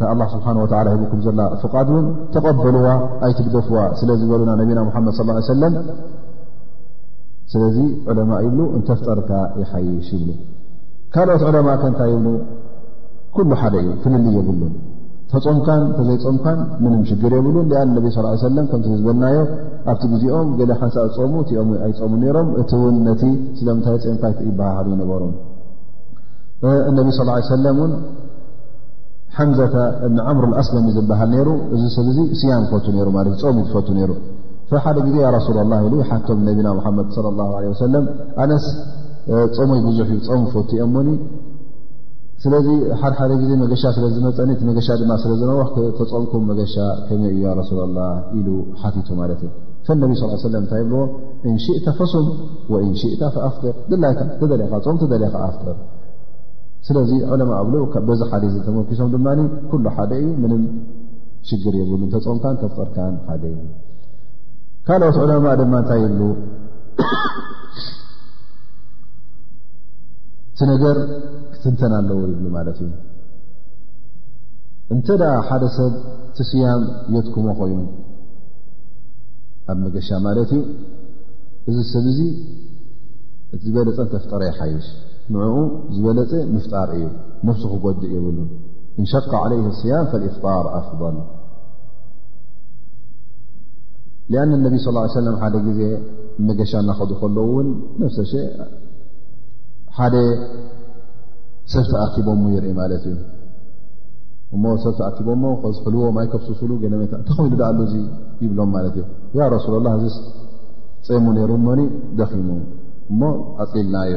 ንኣላ ስብሓን ወላ ሂቡኩም ዘላ ፍቓድ እውን ተቐበልዋ ኣይትግደፍዋ ስለ ዝበሉና ነቢና ሙሓመድ ስ ሰለም ስለዚ ዕለማ ይብሉ እንተፍጠርካ ይሓይሽ ይብሉ ካልኦት ዕለማ ከንታይ ይብሉ ኩሉ ሓደ እዩ ፍልል የብሉን ተፆምካን ተዘይፆምካን ምንም ሽግር የብሉን ኣ ነቢ ስ ሰለም ከምቲ ዝበልናዮ ኣብቲ ግዜኦም ገለ ሓንሳ ዝፀሙ እቲኦም ኣይፀሙ ነይሮም እቲ እውን ነቲ ስለምንታይ ፅምካይት ይበሃሃሉ ይነበሩ እነቢ ስ ሰለም ን ሓምዘ እብኒ ዓምር ኣስለሚ ዝበሃል ነይሩ እዚ ሰብ ዚ ስያም ይፈቱ ሩ ማት ፆም ዝፈቱ ነይሩ ሓደ ግዜ ያ ረሱላ ላ ኢሉ ሓቶም ነቢና ሓመድ ለ ላ ለ ወሰለም ኣነስ ፆሞይ ብዙሕ እዩ ፆም ፈቱ እዮ ሞኒ ስለዚ ሓደ ሓደ ግዜ መገሻ ስለ ዝመፀኒ እቲ መገሻ ድማ ስለ ዝነዋሕ ተፀምኩም መገሻ ከመይ እዩ ያ ረሱላ ላ ኢሉ ሓቲቱ ማለት እዩ ፈነቢ ስ ሰለም እንታይ ይብልዎ እንሽእተ ፈሱም ወእንሽእታ ፈኣፍጥር ድላይካ ተደሊኻ ፆም ተደሊኻ ኣፍጥር ስለዚ ዑለማ እብሉ በዚ ሓዲ እዚ ተመኪሶም ድማ ኩሉ ሓደ እዩ ምንም ሽግር የብሉ እንተፆምካን ተፍጥርካን ሓደ እዩ ካልኦት ዑለማ ድማ እንታይ ይብሉ እቲ ነገር ክትንተን ኣለዎ ይብሉ ማለት እዩ እንተ ደኣ ሓደ ሰብ ትስያም የትኩሞ ኮይኑ ኣብ መገሻ ማለት እዩ እዚ ሰብ እዚ እቲ ዝበለፀን ተፍጠረ ይሓይሽ ንኡ ዝበለፀ ምፍጣር እዩ ነፍሱ ክጎድእ የብሉ እንሸቃ ለይ ስያም ፈልፍጣር ኣፍضል ሊኣን ነቢ ስ ሰለም ሓደ ግዜ መገሻ እናኸዱ ከለዉ እውን ነፍሰሸ ሓደ ሰብ ተኣኪቦሞ ይርኢ ማለት እዩ እሞ ሰብ ተኣኪቦሞ ከዝሕልዎ ማይ ከብሱስሉ ገለመታ እንተ ኸይሉ ዳኣሉ እዙ ይብሎም ማለት እዩ ያ ረሱላ ላ እዚስ ፀሙ ነይሩ እሞኒ ደኺሙ እሞ ኣፅልናዮ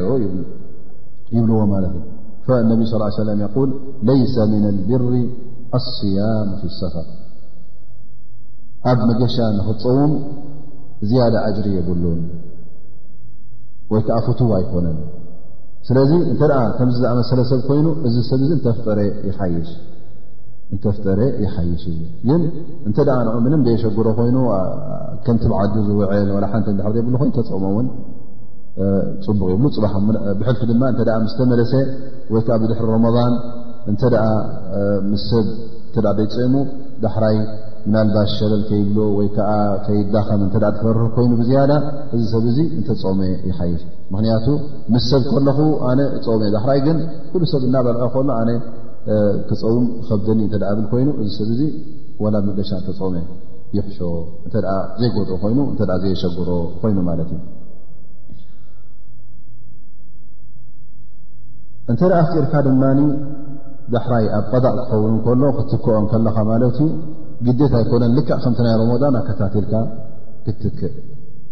ይብልዎ ማለት እዩ ነቢ ስ ሰለ የል ለይሰ ምና ልብሪ ኣስያም ፊ ሰፈር ኣብ መገሻ ንኽፀውም ዝያደ ኣጅሪ የብሉን ወይ ከዓ ፍትው ኣይኮነን ስለዚ እንተ ከምዚ ዝኣመሰለ ሰብ ኮይኑ እዚ ሰብ ዚ እተፍጠረ ይሓይሽ እተፍጠረ ይሓይሽ እዩ ግን እንተ ንኡ ምንም ዘየሸግሮ ኮይኑ ከምቲ ብዓዱ ዝውዕል ዋላ ሓንቲ ድሕር ዘይብሉ ኮይኑ ተፅዕሞ እውን ፅቡቕ ይብሉ ፅባሕ ብሕልፊ ድማ እተ ምስ ተመለሰ ወይ ከዓ ብድሕሪ ሮሞዳን እንተ ምስ ሰብ እተ ደይፅዕሙ ዳሕራይ ምናልባሽ ሸለል ከይብሉ ወይ ከዓ ከይዳኸም እተ ትፈርህ ኮይኑ ብዝያዳ እዚ ሰብ እዚ እንተፀመ ይሓይሽ ምክንያቱ ምስ ሰብ ከለኹ ኣነ ፀመ ዳሕራይ ግን ኩሉ ሰብ እናበልዐ ከሎ ኣነ ክፀውም ከብደኒ እተ ብል ኮይኑ እዚ ሰብ እዚ ዋላ መገሻ ተፀመ ይሕሾ እተ ዘይጎድኦ ኮይኑ እተ ዘየሸግሮ ኮይኑ ማለት እዩ እንተ ደኣ ፍጢርካ ድማ ዳሕራይ ኣብ ቀዳእ ክኸውን ከሎ ክትትክኦ ከለኻ ማለት እዩ ግዴት ኣይኮነን ልክዕ ከምቲ ናይ ሮሞዳን ኣከታትልካ ክትትክእ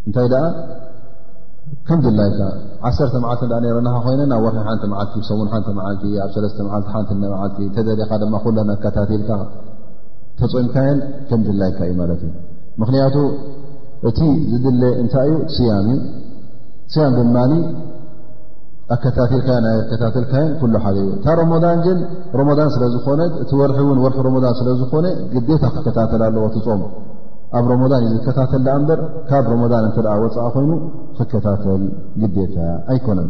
እንታይ ደኣ ከም ድላይካ ዓሰርተ መዓልቲ ዳ ነረ ናካ ኮይነ ናብ ወርሒ ሓንቲ መዓልቲ ሰሙን ሓንቲ መዓልቲ ኣብ ሰለስተ መዓልቲ ሓንቲ መዓልቲ እተደሊኻ ድማ ኩለን ኣከታትልካ ተፆምካየን ከም ድላይካ እዩ ማለት እዩ ምክንያቱ እቲ ዝድለ እንታይ እዩ ስያም እዩ ስያም ድማ ኣከታትልካዮ ናይ ኣከታተልካዮን ኩሉ ሓደ እዩ እታ ሮሞዳን ግን ሮሞዳን ስለ ዝኾነ እቲ ወርሒ እውን ወርሒ ሮሞዳን ስለ ዝኾነ ግዴታ ክከታተል ኣለዎ ትፆም ኣብ ሮሞዳን እዩ ዝከታተል ዳኣ እምበር ካብ ሮሞዳን እንተ ወፃኢ ኮይኑ ክከታተል ግዴታ ኣይኮነን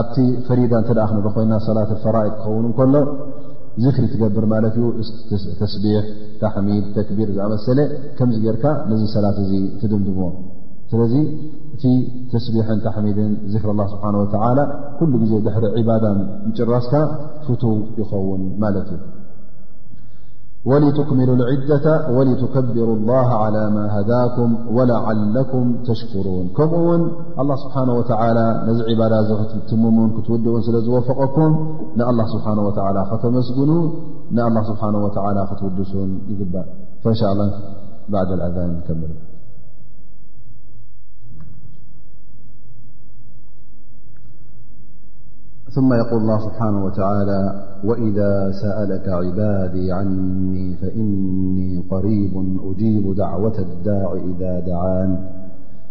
ኣብቲ ፈሪዳ እተ ክንብ ኮይና ሰላት ፈራኢድ ክኸውን ከሎ ዝክሪ ትገብር ማለት ዩ ተስቢሕ ታሕሚድ ተክቢር ዝኣመሰለ ከምዚ ጌርካ ነዚ ሰላት እዚ ትድምድሞ ስለዚ እቲ ተስቢሕን ታሕሚድን ዝክሪ ላ ስብሓ ወላ ኩሉ ግዜ ድሕሪ ዒባዳን ምጭራስካ ፍቱ ይኸውን ማለት እዩ ወሊትክሚሉ ልዒደታ ወሊትከቢሩ ላ ላ ማ ሃዳኩም ወላዓለኩም ተሽኩሩን ከምኡ ውን الله سبحانه وتعالى نذ عباد تمم كتودኡ سل ዝوفقكم نالله سبحانه وتعلى ختمسكن نالله سبحانه وتعلى توድسن يእ فإنشاء الله بعد الأذان ل ثم يقول الله سبحانه وتعالى وإذا سألك عبادي عني فإني قريب أجيب دعوة الداع إذا دعان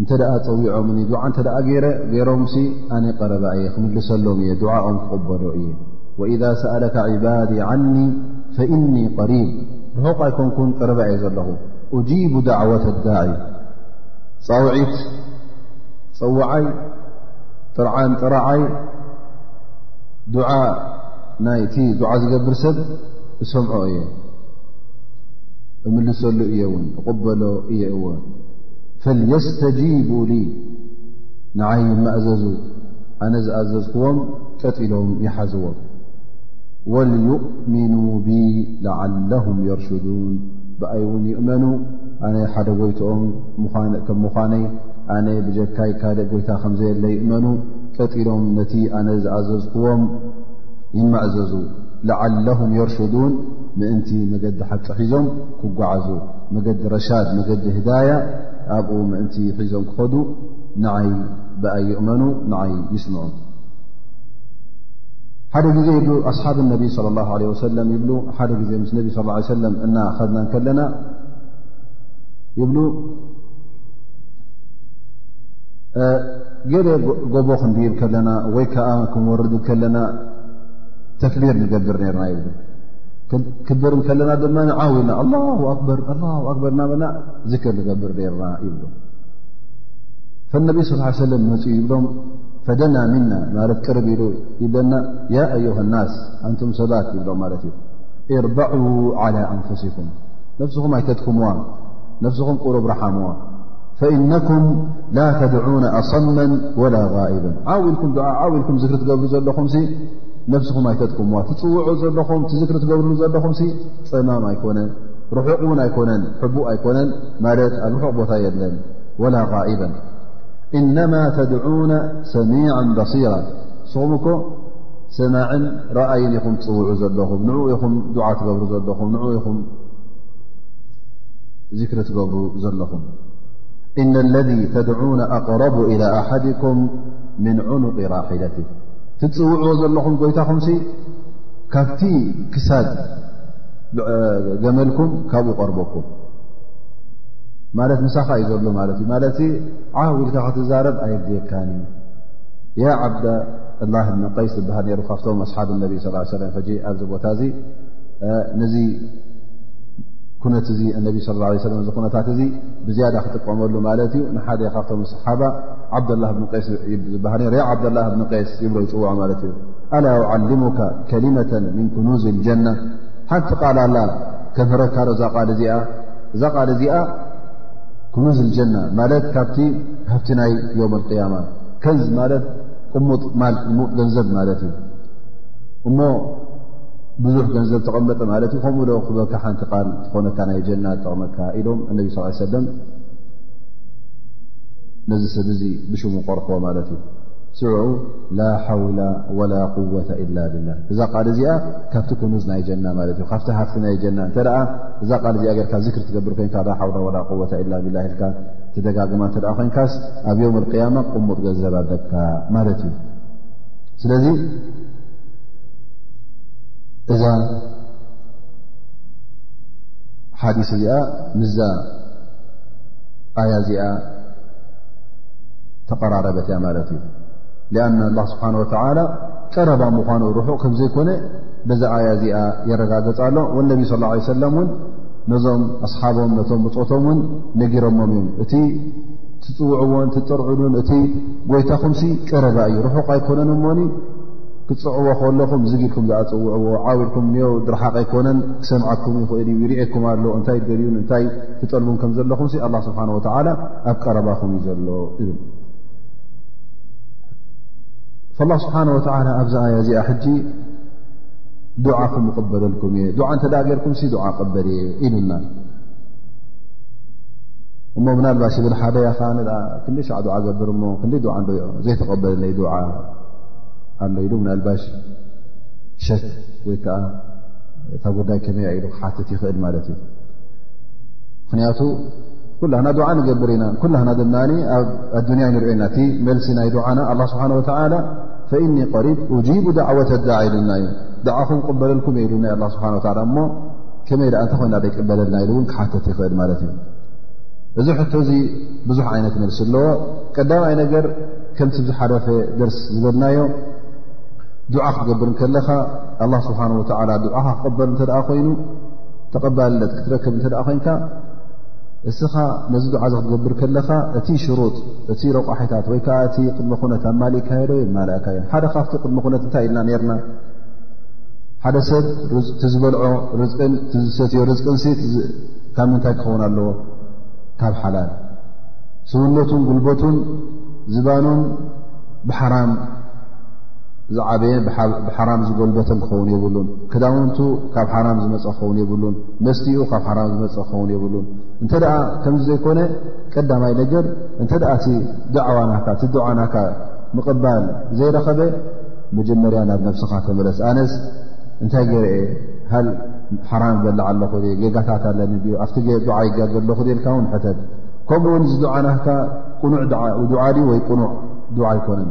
እንተ ፀዊዖም እ ዓ እተ ገረ ገይሮም ኣነ ቀረባ እየ ክምልሰሎም እየ ድዓኦም ክቕበሎ እየ ወኢዛ ሰኣለካ ዕባዲ ዓኒ ፈእኒ ቐሪብ ርሑቕ ኣይኮንኩን ቀረባ እየ ዘለኹ ኡጂቡ ዳዕወት ኣዳዒ ፃውዒት ፀዋዓይ ጥርዓን ጥራዓይ ድዓ ናይቲ ድዓ ዝገብር ሰብ እሰምዖ እየ እምልሰሉ እየ እውን እቕበሎ እየ እወ ፈልየስተጂቡ ሊ ንዓይ ይመእዘዙ ኣነ ዝኣዘዝክዎም ቀጢሎም ይሓዝዎም ወልዩእሚኑ ቢ ላዓለሁም የርሽዱን ብኣይ እውን ይእመኑ ኣነ ሓደ ጎይትኦም ከም ምዃነይ ኣነ ብጀካይ ካልእ ጎይታ ከምዘየለ ይእመኑ ቀጢሎም ነቲ ኣነ ዝኣዘዝክዎም ይመእዘዙ ላዓለሁም የርሽዱን ምእንቲ መገዲ ሓቂ ሒዞም ክጓዓዙ መገዲ ረሻድ መገዲ ህዳያ ኣብኡ ምእንቲ ሒዞም ክኸዱ ንዓይ ብኣይ ይእመኑ ንዓይ ይስምዑ ሓደ ግዜ ይብ ኣስሓብ ነቢ صለ ላه ለ ወሰለም ይብሉ ሓደ ግዜ ምስ ነቢ ስ ሰለም እና ኸድና ከለና ይብሉ ገለ ጎቦ ክንድይብ ከለና ወይ ከዓ ክንወርድ ከለና ተክቢር ንገብር ነርና ይብሉ ክብር ከለና ድማ ዓው ኢልና ኣላ ኣክበር ኣላ ኣክበር ናበና ዝክር ንገብር ርና ይብሎ ፈነቢ ስ ሰለም መፅኡ ይብሎም ፈደና ምና ማለት ቅርብ ኢሉ ይብለና ያ ኣዩሃ ናስ ኣንቱም ሰባት ይብሎም ማለት እዩ እርበዑ ዓላ ኣንፍሲኩም ነብስኹም ኣይተትኩምዋ ነብስኹም ቅሩብ ረሓምዋ ፈእነኩም ላ ተድዑነ ኣሰመን ወላ ጋኢበን ዓው ኢልኩም ዓው ኢልኩም ዝክሪ ትገብሩ ዘለኹም ነብስኹም ኣይተጥኩምዋ ትፅውዑ ዘለኹም ትዝክሪ ትገብርሉ ዘለኹም ፀማም ኣይኮነን ርሑቕ እውን ኣይኮነን ሕቡእ ኣይኮነን ማለት ኣብ ርሑቕ ቦታ የለን ወላ غኢበን እነማ ተድዑነ ሰሚዓ በሲራ ንስኹም እኮ ሰማዕን ረኣይን ኢኹም ትፅውዑ ዘለኹም ንኡ ኢኹም ዱዓ ትገብሩ ዘለኹም ንኡ ኢኹም ዚክሪ ትገብሩ ዘለኹም እነ ለذ ተድነ ኣقረቡ إላى ኣሓድኩም ምን ዑኑቂ ራሒለት ትጽውዕዎ ዘለኹም ጎይታኹምሲ ካብቲ ክሳድ ገመልኩም ካብኡ ቀርበኩም ማለት ምሳኻ እዩ ዘሎ ማለት እዩ ማለት ዓ ውኢልካ ክትዛረብ ኣይድልየካን እዩ ያ ዓብዳ ላ እብኒ ቀይስ ዝበሃል ነሩ ካብቶም ኣስሓብ ነቢ ስ ሰለ ሕጂ ኣብዚ ቦታ እዚ ነዚ ኩነት እዚ ነቢ ስ ለ እዚ ኩነታት እዚ ብዝያዳ ክጥቀመሉ ማለት እዩ ንሓደ ካብቶም ሰሓባ ዓብደላ ብን ቀስ ዝበሃል ነ ዓብደላ ብን ቀስ ይብሎ ይፅውዖ ማለት እዩ ኣላ ዓሊሙካ ከሊመተ ምን ክኑዝ ጀና ሓንቲ ቃል ኣላ ከምህረካ ዶ እዛ ቃል እዚኣ እዛ ቃል እዚኣ ክኑዝ ጀና ማለት ካብቲ ሃብቲ ናይ ዮም ያማ ከንዝ ማለት ቅሙጥ ማልሙጥ ገንዘብ ማለት እዩ እሞ ብዙሕ ገንዘብ ተቐመጠ ማለት እዩ ከምኡ ዶ ክበካ ሓንቲ ቃል ትኾነካ ናይ ጀና ጠቕመካ ኢሎም እነቢ ስ ሰለም ነዚ ሰብ እዚ ብሽሙ ቆርሕዎ ማለት እዩ ስዑ ላ ሓውላ ወላ ቁወተ ኢላ ብላ እዛ ቃል እዚኣ ካብቲ ኩኑዝ ናይ ጀና ማለት እዩ ካብቲ ሃፍቲ ናይ ጀና እንተ እዛ ቃል እዚኣ ጌርካ ዝክሪ ትገብር ኮንካ ላ ሓውላ ወላ ቁወተ ኢላ ብላ ኢልካ ትደጋግማ እተ ኮይንካስ ኣብ ዮም ቅያማ ቅሙጥ ገንዘብ ኣለካ ማለት እዩ ስለዚ እዛ ሓዲስ እዚኣ ምዛ ኣያ እዚኣ ተቐራረበት እያ ማለት እዩ ሊኣን ኣላ ስብሓን ወተላ ቀረባ ምዃኑ ርሑቕ ከም ዘይኮነ በዛ ኣያ እዚኣ የረጋገፅ ኣሎ ወነቢ ስ ላ ሰለም እውን ነዞም ኣስሓቦም ነቶም ብፆቶም እውን ነጊሮሞም እዮም እቲ ትፅውዕዎን ትጥርዕሉን እቲ ጎይታኹምሲ ቀረባ እዩ ርሑቕ ኣይኮነን እሞኒ ክትፅዕዎ ከለኹም ዝግልኩም ዝኣ ፅውዕዎ ዓውልኩም ኒዮ ድርሓቕ ኣይኮነን ክሰምዓኩም ይኽእል እዩ ይርኤኩም ኣሎ እንታይ ደልዩን እንታይ ትጠልቡን ከም ዘለኹም ኣላ ስብሓን ወተዓላ ኣብ ቀረባኹም እዩ ዘሎ ይብል ላ ስብሓን ወተዓላ ኣብዛ ኣያ እዚኣ ሕጂ ዱዓ ኹም እቕበለልኩም እየ ዱዓ እንተ ገርኩም ሲ ዱዓ ቀበል እየ ኢሉና እሞ ምናልባሽ ይብል ሓደ ያ ኸዓ ክንደ ሻዕ ዱዓ ገብር እሞ ክንደይ ዱዓ ዶ ዘይተቐበለለይ ዱዓ ኣሎ ኢሉ ምናልባሽ ሸክ ወይ ከዓ እታ ጉዳይ ከመያ ኢሉ ክሓትት ይኽእል ማለት እዩ ምክንያቱ ኩላና ዱዓ ንገብር ኢና ኩላና ድማ ኣብ ኣዱንያ ንሪኦ ኢና እቲ መልሲ ናይ ዱዓና ኣላ ስብሓን ወተላ ፈእኒ ቀሪብ ጂቡ ዳዕወት ኣዳዓ ኢሉና እዩ ድዓኹም ቅበለልኩም እየ ኢሉና ኣ ስብሓ ላ እሞ ከመይ ዳኣ እንተኮይና ደይቅበለልና ኢሉ እውን ክሓተት ይኽእል ማለት እዩ እዚ ሕቶ እዚ ብዙሕ ዓይነት መልሲ ኣለዎ ቀዳማይ ነገር ከምቲ ዝሓለፈ ደርሲ ዝበልናዮ ዱዓ ክትገብር ከለኻ ኣላ ስብሓን ወተላ ድዓኻ ክቕበል እንተደኣ ኮይኑ ተቐባልነት ክትረክብ እንተ ኮይንካ እስኻ ነዚ ዱዓ ዚ ክትገብር ከለኻ እቲ ሽሩጥ እቲ ረቋሒታት ወይ ከዓ እቲ ቅድሚ ኩነት ኣማሊእካየዶ የማልእካዮ ሓደ ካብቲ ቅድሚ ኩነት እንታይ ኢልና ነርና ሓደ ሰብ ዝበልዖ ርዝቅን ዝሰትዮ ርዝቅን ሴት ካብ ምንታይ ክኸውን ኣለዎ ካብ ሓላል ስውነቱን ጉልበቱን ዝባኑን ብሓራም ዝዓበየ ብሓራም ዝጎልበተ ክኸውን የብሉን ክዳውንቱ ካብ ሓራም ዝመፀ ክኸውን የብሉን መስትኡ ካብ ሓራም ዝመፀ ክኸውን የብሉን እንተ ከምዚ ዘይኮነ ቀዳማይ ነገር እንተ እቲ ድዕዋ ናካ እቲ ድዓ ናካ ምቕባል ዘይረኸበ መጀመርያ ናብ ነብስኻ ተመለስ ኣነስ እንታይ ገይረ እየ ሃል ሓራም በላዓ ኣለኹ ጌጋታት ኣለኒ ዩ ኣብቲ ድዓ ይጋገ ኣለኹ ልካ ውን ሕተት ከምኡውን እዚ ድዓ ናካ ቁኑዕ ድዓ ድዩ ወይ ቁኑዕ ድዓ ኣይኮነን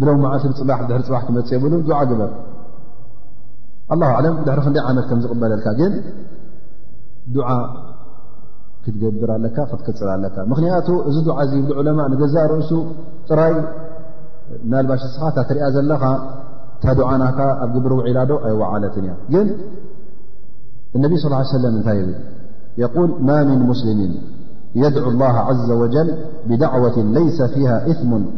ብሎም መዓልቲ ብፅባሕ ድሪ ፅባሕ ክመፅ የብሉ ዱዓ ግበር ኣላ ኣለም ድሕሪ ክንደ ዓመት ከም ዝቕበለልካ ግን ዱዓ ክትገብር ኣለካ ክትቅፅል ኣለካ ምክንያቱ እዚ ዱዓ እዚ ይብ ዕለማ ንገዛ ርእሱ ጥራይ ናልባሽ ስኻ እታ ትሪያ ዘለኻ እታ ዱዓ ናካ ኣብ ግብሪ ውዒላ ዶ ኣይወዓለትን እያ ግን እነቢ ስ ሰለም እንታይ ይብል የል ማ ምን ሙስሊሚን የድዑ ላ ዘ ወጀል ብዳዕወት ለይሰ ፊሃ እም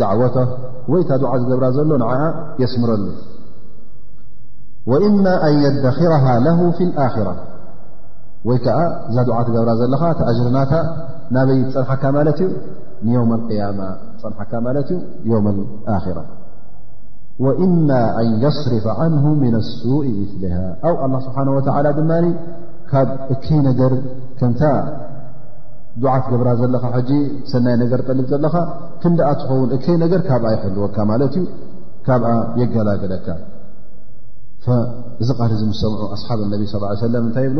ዳዕወተ ወይ እታ ዱዓ ዝገብራ ዘሎ ንዓኣ የስምረሉ ወእማ ኣን የደኪረሃ ለ ፊ ኣራ ወይ ከዓ እዛ ዱዓ ትገብራ ዘለኻ ተኣጅርናታ ናበይ ፀንሓካ ማለት እዩ ንዮም ያማ ፀንሓካ ማለት እዩ ዮም ኣራ ወእማ ኣን የስርፍ ዓንሁ ምን ኣሱኢ ምስሊሃ ኣው ኣላ ስብሓን ወተላ ድማ ካብ እከይ ነገር ከምታ ዱዓ ትገብራ ዘለኻ ሕጂ ሰናይ ነገር ጠልብ ዘለኻ ክንድኣ ትኸውን እከይ ነገር ካብኣ ይሕልወካ ማለት እዩ ካብኣ የገላግለካ እዚ ቃል እዚ ዝሰምዑ ኣስሓብ ነቢ ስ ሰለም እንታይ ይብሉ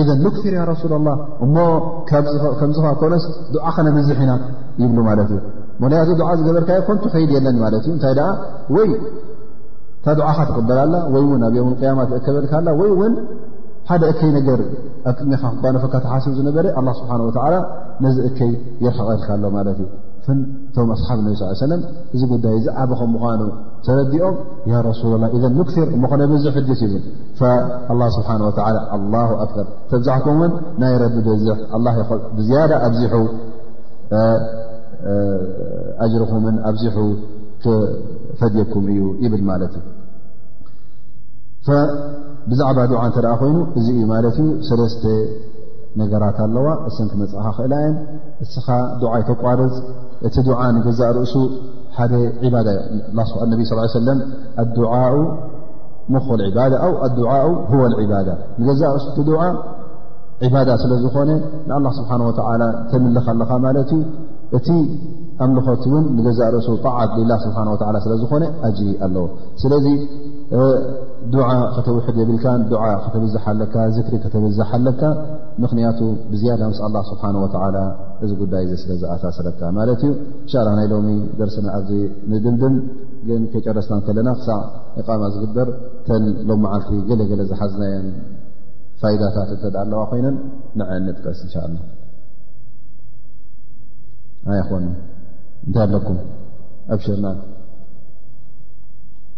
እዘ ንክር ያ ረሱላ ላ እሞ ከምዝኻ ኮነስ ድዓ ከነብዝሕ ኢና ይብሉ ማለት እዩ ሞንያ እዚ ድዓ ዝገበርካዮ ኮንቱ ከይድ የለን ማለት እዩ እንታይ ደኣ ወይ እታ ድዓኻ ትቕበላላ ወይ እውን ኣብ ዮም ቅያማ ትእከበልካላ ወይ እውን ሓደ እከይ ነገር ኣብ ቅድሚኻ ክጓነፈካ ተሓስብ ዝነበረ ኣላ ስብሓን ወተዓላ ነዚ እከይ ይርሕቐልካ ኣሎ ማለት እዩ ቶም ኣስሓብ ነቢ ስ ሰለም እዚ ጉዳይ እዚ ዓብ ከም ምኳኑ ተረዲኦም ያ ረሱላ ላ እዘ ንክር እሞ ኸነ ብዝ ሕድስ ይብል ላ ስብሓን ወ ላ ኣክበር ተብዛሕኩም እውን ናይ ረቢ ብዝሕ ላ ብዝያዳ ኣብዚሑ ኣጅርኹምን ኣብዚሑ ክፈድየኩም እዩ ይብል ማለት እዩ ብዛዕባ ድዓ እንተ ኮይኑ እዚ እዩ ማለት እዩ ነገራት ኣለዋ እሰን ክመፅእኻ ክእላ እየን እስኻ ዱዓ ይተቋርፅ እቲ ዱዓ ንገዛእ ርእሱ ሓደ ባዳ ዩ ነቢ ስ ሰለም ኣዱዓኡ ሞኾ ባዳ ኣው ኣዱዓኡ ህወ ባዳ ንገዛእ ርእሱ እቲ ዱዓ ዕባዳ ስለ ዝኾነ ንኣላ ስብሓን ወተላ ተምልኽ ኣለኻ ማለት እዩ እቲ ኣምልኾት እውን ንገዛእ ርእሱ ጣዓ ሌላ ስብሓ ወላ ስለዝኾነ ኣጅሪ ኣለዎ ስለዚ ዱዓ ከተውሕድ የብልካ ዱዓ ከተብዛሓ ኣለካ ዝክሪ ከተብዛሓ ኣለካ ምክንያቱ ብዝያዳ ምስ ኣላ ስብሓን ወተላ እዚ ጉዳይ እዚ ስለ ዝኣሳሰለካ ማለት እዩ እንሻ ላ ናይ ሎሚ ደርስና ኣዚ ንድምድም ግን ከይጨረስና ከለና ክሳዕ እቃማ ዝግበር ተን ሎም መዓልቲ ገለገለ ዝሓዝናየን ፋይዳታት እተ ኣለዋ ኮይነን ንዐን ንጥቀስ እንሻ ላ ኣይኮኑ እንታይ ኣለኩም ኣብሽርና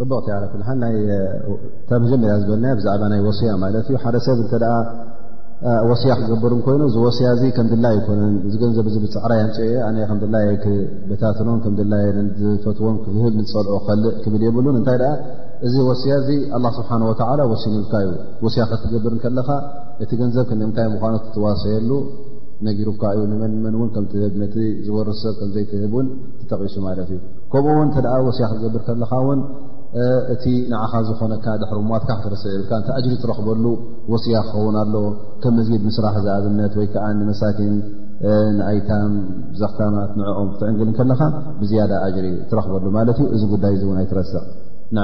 ፅቡቅ ቲ ኣ ኩልሓን ናይ ተመጀመርያ ዝበልና ብዛዕባ ናይ ወስያ ማለት እዩ ሓደ ሰብ እተ ወስያ ክገብር ኮይኑ እዚ ወስያ እዚ ከምድላይ ኣይኮነን እዚ ገንዘብ እዚ ብፃዕራይ ኣንፅ እየ ኣነ ከምድላይ ክበታትኖን ከምድላይ ዝፈትዎን ክህብ ንፀልዑ ከልእ ክብል የብሉን እንታይ ደኣ እዚ ወስያ እዚ ኣላ ስብሓን ወተዓላ ወሲኑልካ እዩ ወስያ ከትገብር ከለኻ እቲ ገንዘብ ክንምታይ ምኳኑ ትዋሰየሉ ነጊሩካ እዩ ንመንመን እውን ከምትህብ ነቲ ዝወር ሰብ ከምዘይትህብ ውን ትጠቂሱ ማለት እዩ ከምኡ ውን ተኣ ወስያ ክትገብር ከለካ ውን እቲ ንዓኻ ዝኾነካ ድሕሪ ሟትካ ክትርስዕ ይብልካ እ ኣጅሪ ትረኽበሉ ወስያ ክኸውን ኣሎ ከም መስጊድ ምስራሕ ዝኣብነት ወይ ከዓ ንመሳኪን ንኣይታም ዘኽታማት ንዕኦም ክትዕንግል ከለካ ብዝያዳ ኣጅሪ ትረኽበሉ ማለት እዩ እዚ ጉዳይ እዚእውን ኣይትረስዕ ን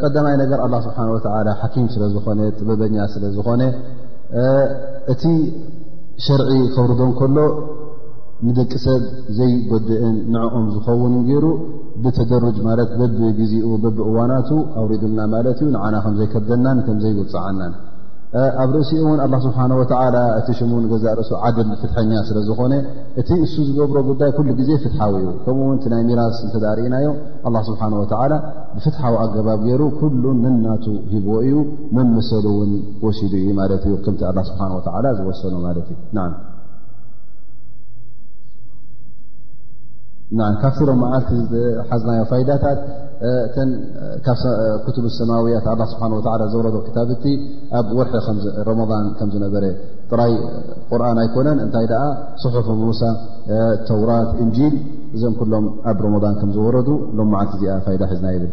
ቀዳማይ ነገር ኣላ ስብሓን ወተላ ሓኪም ስለዝኾነ ጥበበኛ ስለዝኾነ እቲ ሸርዒ ከውርዶ ከሎ ንደቂ ሰብ ዘይጎድእን ንዕኦም ዝኸውን ገይሩ ብተደርጅ ማለት በብግዜኡ በብእዋናቱ ኣውሪዱልና ማለት እዩ ንዓና ከምዘይከብደናን ከምዘይውፅዓናን ኣብ ርእሲኡ እውን ኣላ ስብሓን ወተላ እቲ ሽሙን ገዛ ርእሱ ዓድል ፍትሐኛ ስለ ዝኾነ እቲ እሱ ዝገብሮ ጉዳይ ኩሉ ግዜ ፍትሓዊ እዩ ከምኡ ውን እቲ ናይ ሚራስ እንተዳርእናዮ ኣላ ስብሓን ወተላ ብፍትሓዊ ኣገባብ ገይሩ ኩሉን ነናቱ ሂብዎ እዩ መመሰሉ እውን ወሲዱ እዩ ማለት እዩ ከምቲ ኣላ ስብሓን ወተላ ዝወሰኖ ማለት እዩ ካብቲ ሎም መዓልቲ ሓዝናዮ ፋይዳታት ካብ ክቱብ ሰማውያት ኣላ ስብሓ ወላ ዘውረዶ ክታብቲ ኣብ ወርሒ ረመን ከም ዝነበረ ጥራይ ቁርን ኣይኮነን እንታይ ደኣ ፅሑፍ ሙሳ ተውራት እንጂል እዞም ኩሎም ኣብ ረመን ከም ዝወረዱ ሎም መዓልቲ እዚኣ ፋይዳ ሒዝና ይብል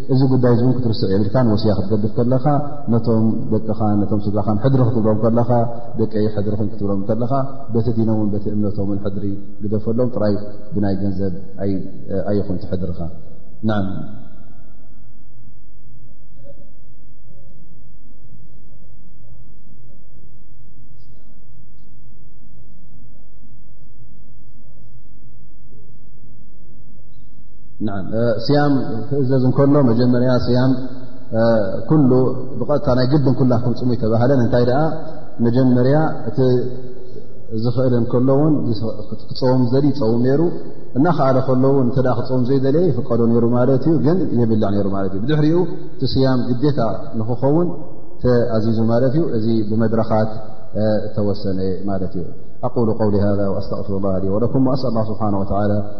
እዚ ጉዳይ እዚውን ክትርስዕ የብልካን ወስያ ክትገብር ከለኻ ነቶም ደቅኻ ነቶም ስድራኻ ሕድሪ ክትብሎም ከለኻ ደቂ ሕድርኹም ክትብሎም ከለኻ በቲ ዲኖምን በቲ እምነቶምን ሕድሪ ግደፈሎም ጥራይ ብናይ ገንዘብ ኣይኹን ትሕድርኻ ን ስያም ክእዘዝ እንከሎ መጀመርያ ስያም ኩሉ ብቐጥታ ናይ ግድን ኩላ ክምፅሙ ይተባህለን እንታይ ደኣ መጀመርያ እቲ ዝኽእል እንከሎ ውን ክፀውም ዘ ይፀውም ነይሩ እናክኣለ ከሎውን እተ ክፀውም ዘይደለየ ይፍቀዶ ነይሩ ማለት እዩ ግን የብልዕ ነይሩ ማለት እዩ ብድሕሪኡ እቲ ስያም ግዴታ ንክኸውን ተኣዚዙ ማለት እዩ እዚ ብመድረኻት ተወሰነ ማለት እዩ ኣقሉ قውሊ ሃذ ኣስተغፍሩ ላ ወኩም ኣስኣላ ስብሓ ወላ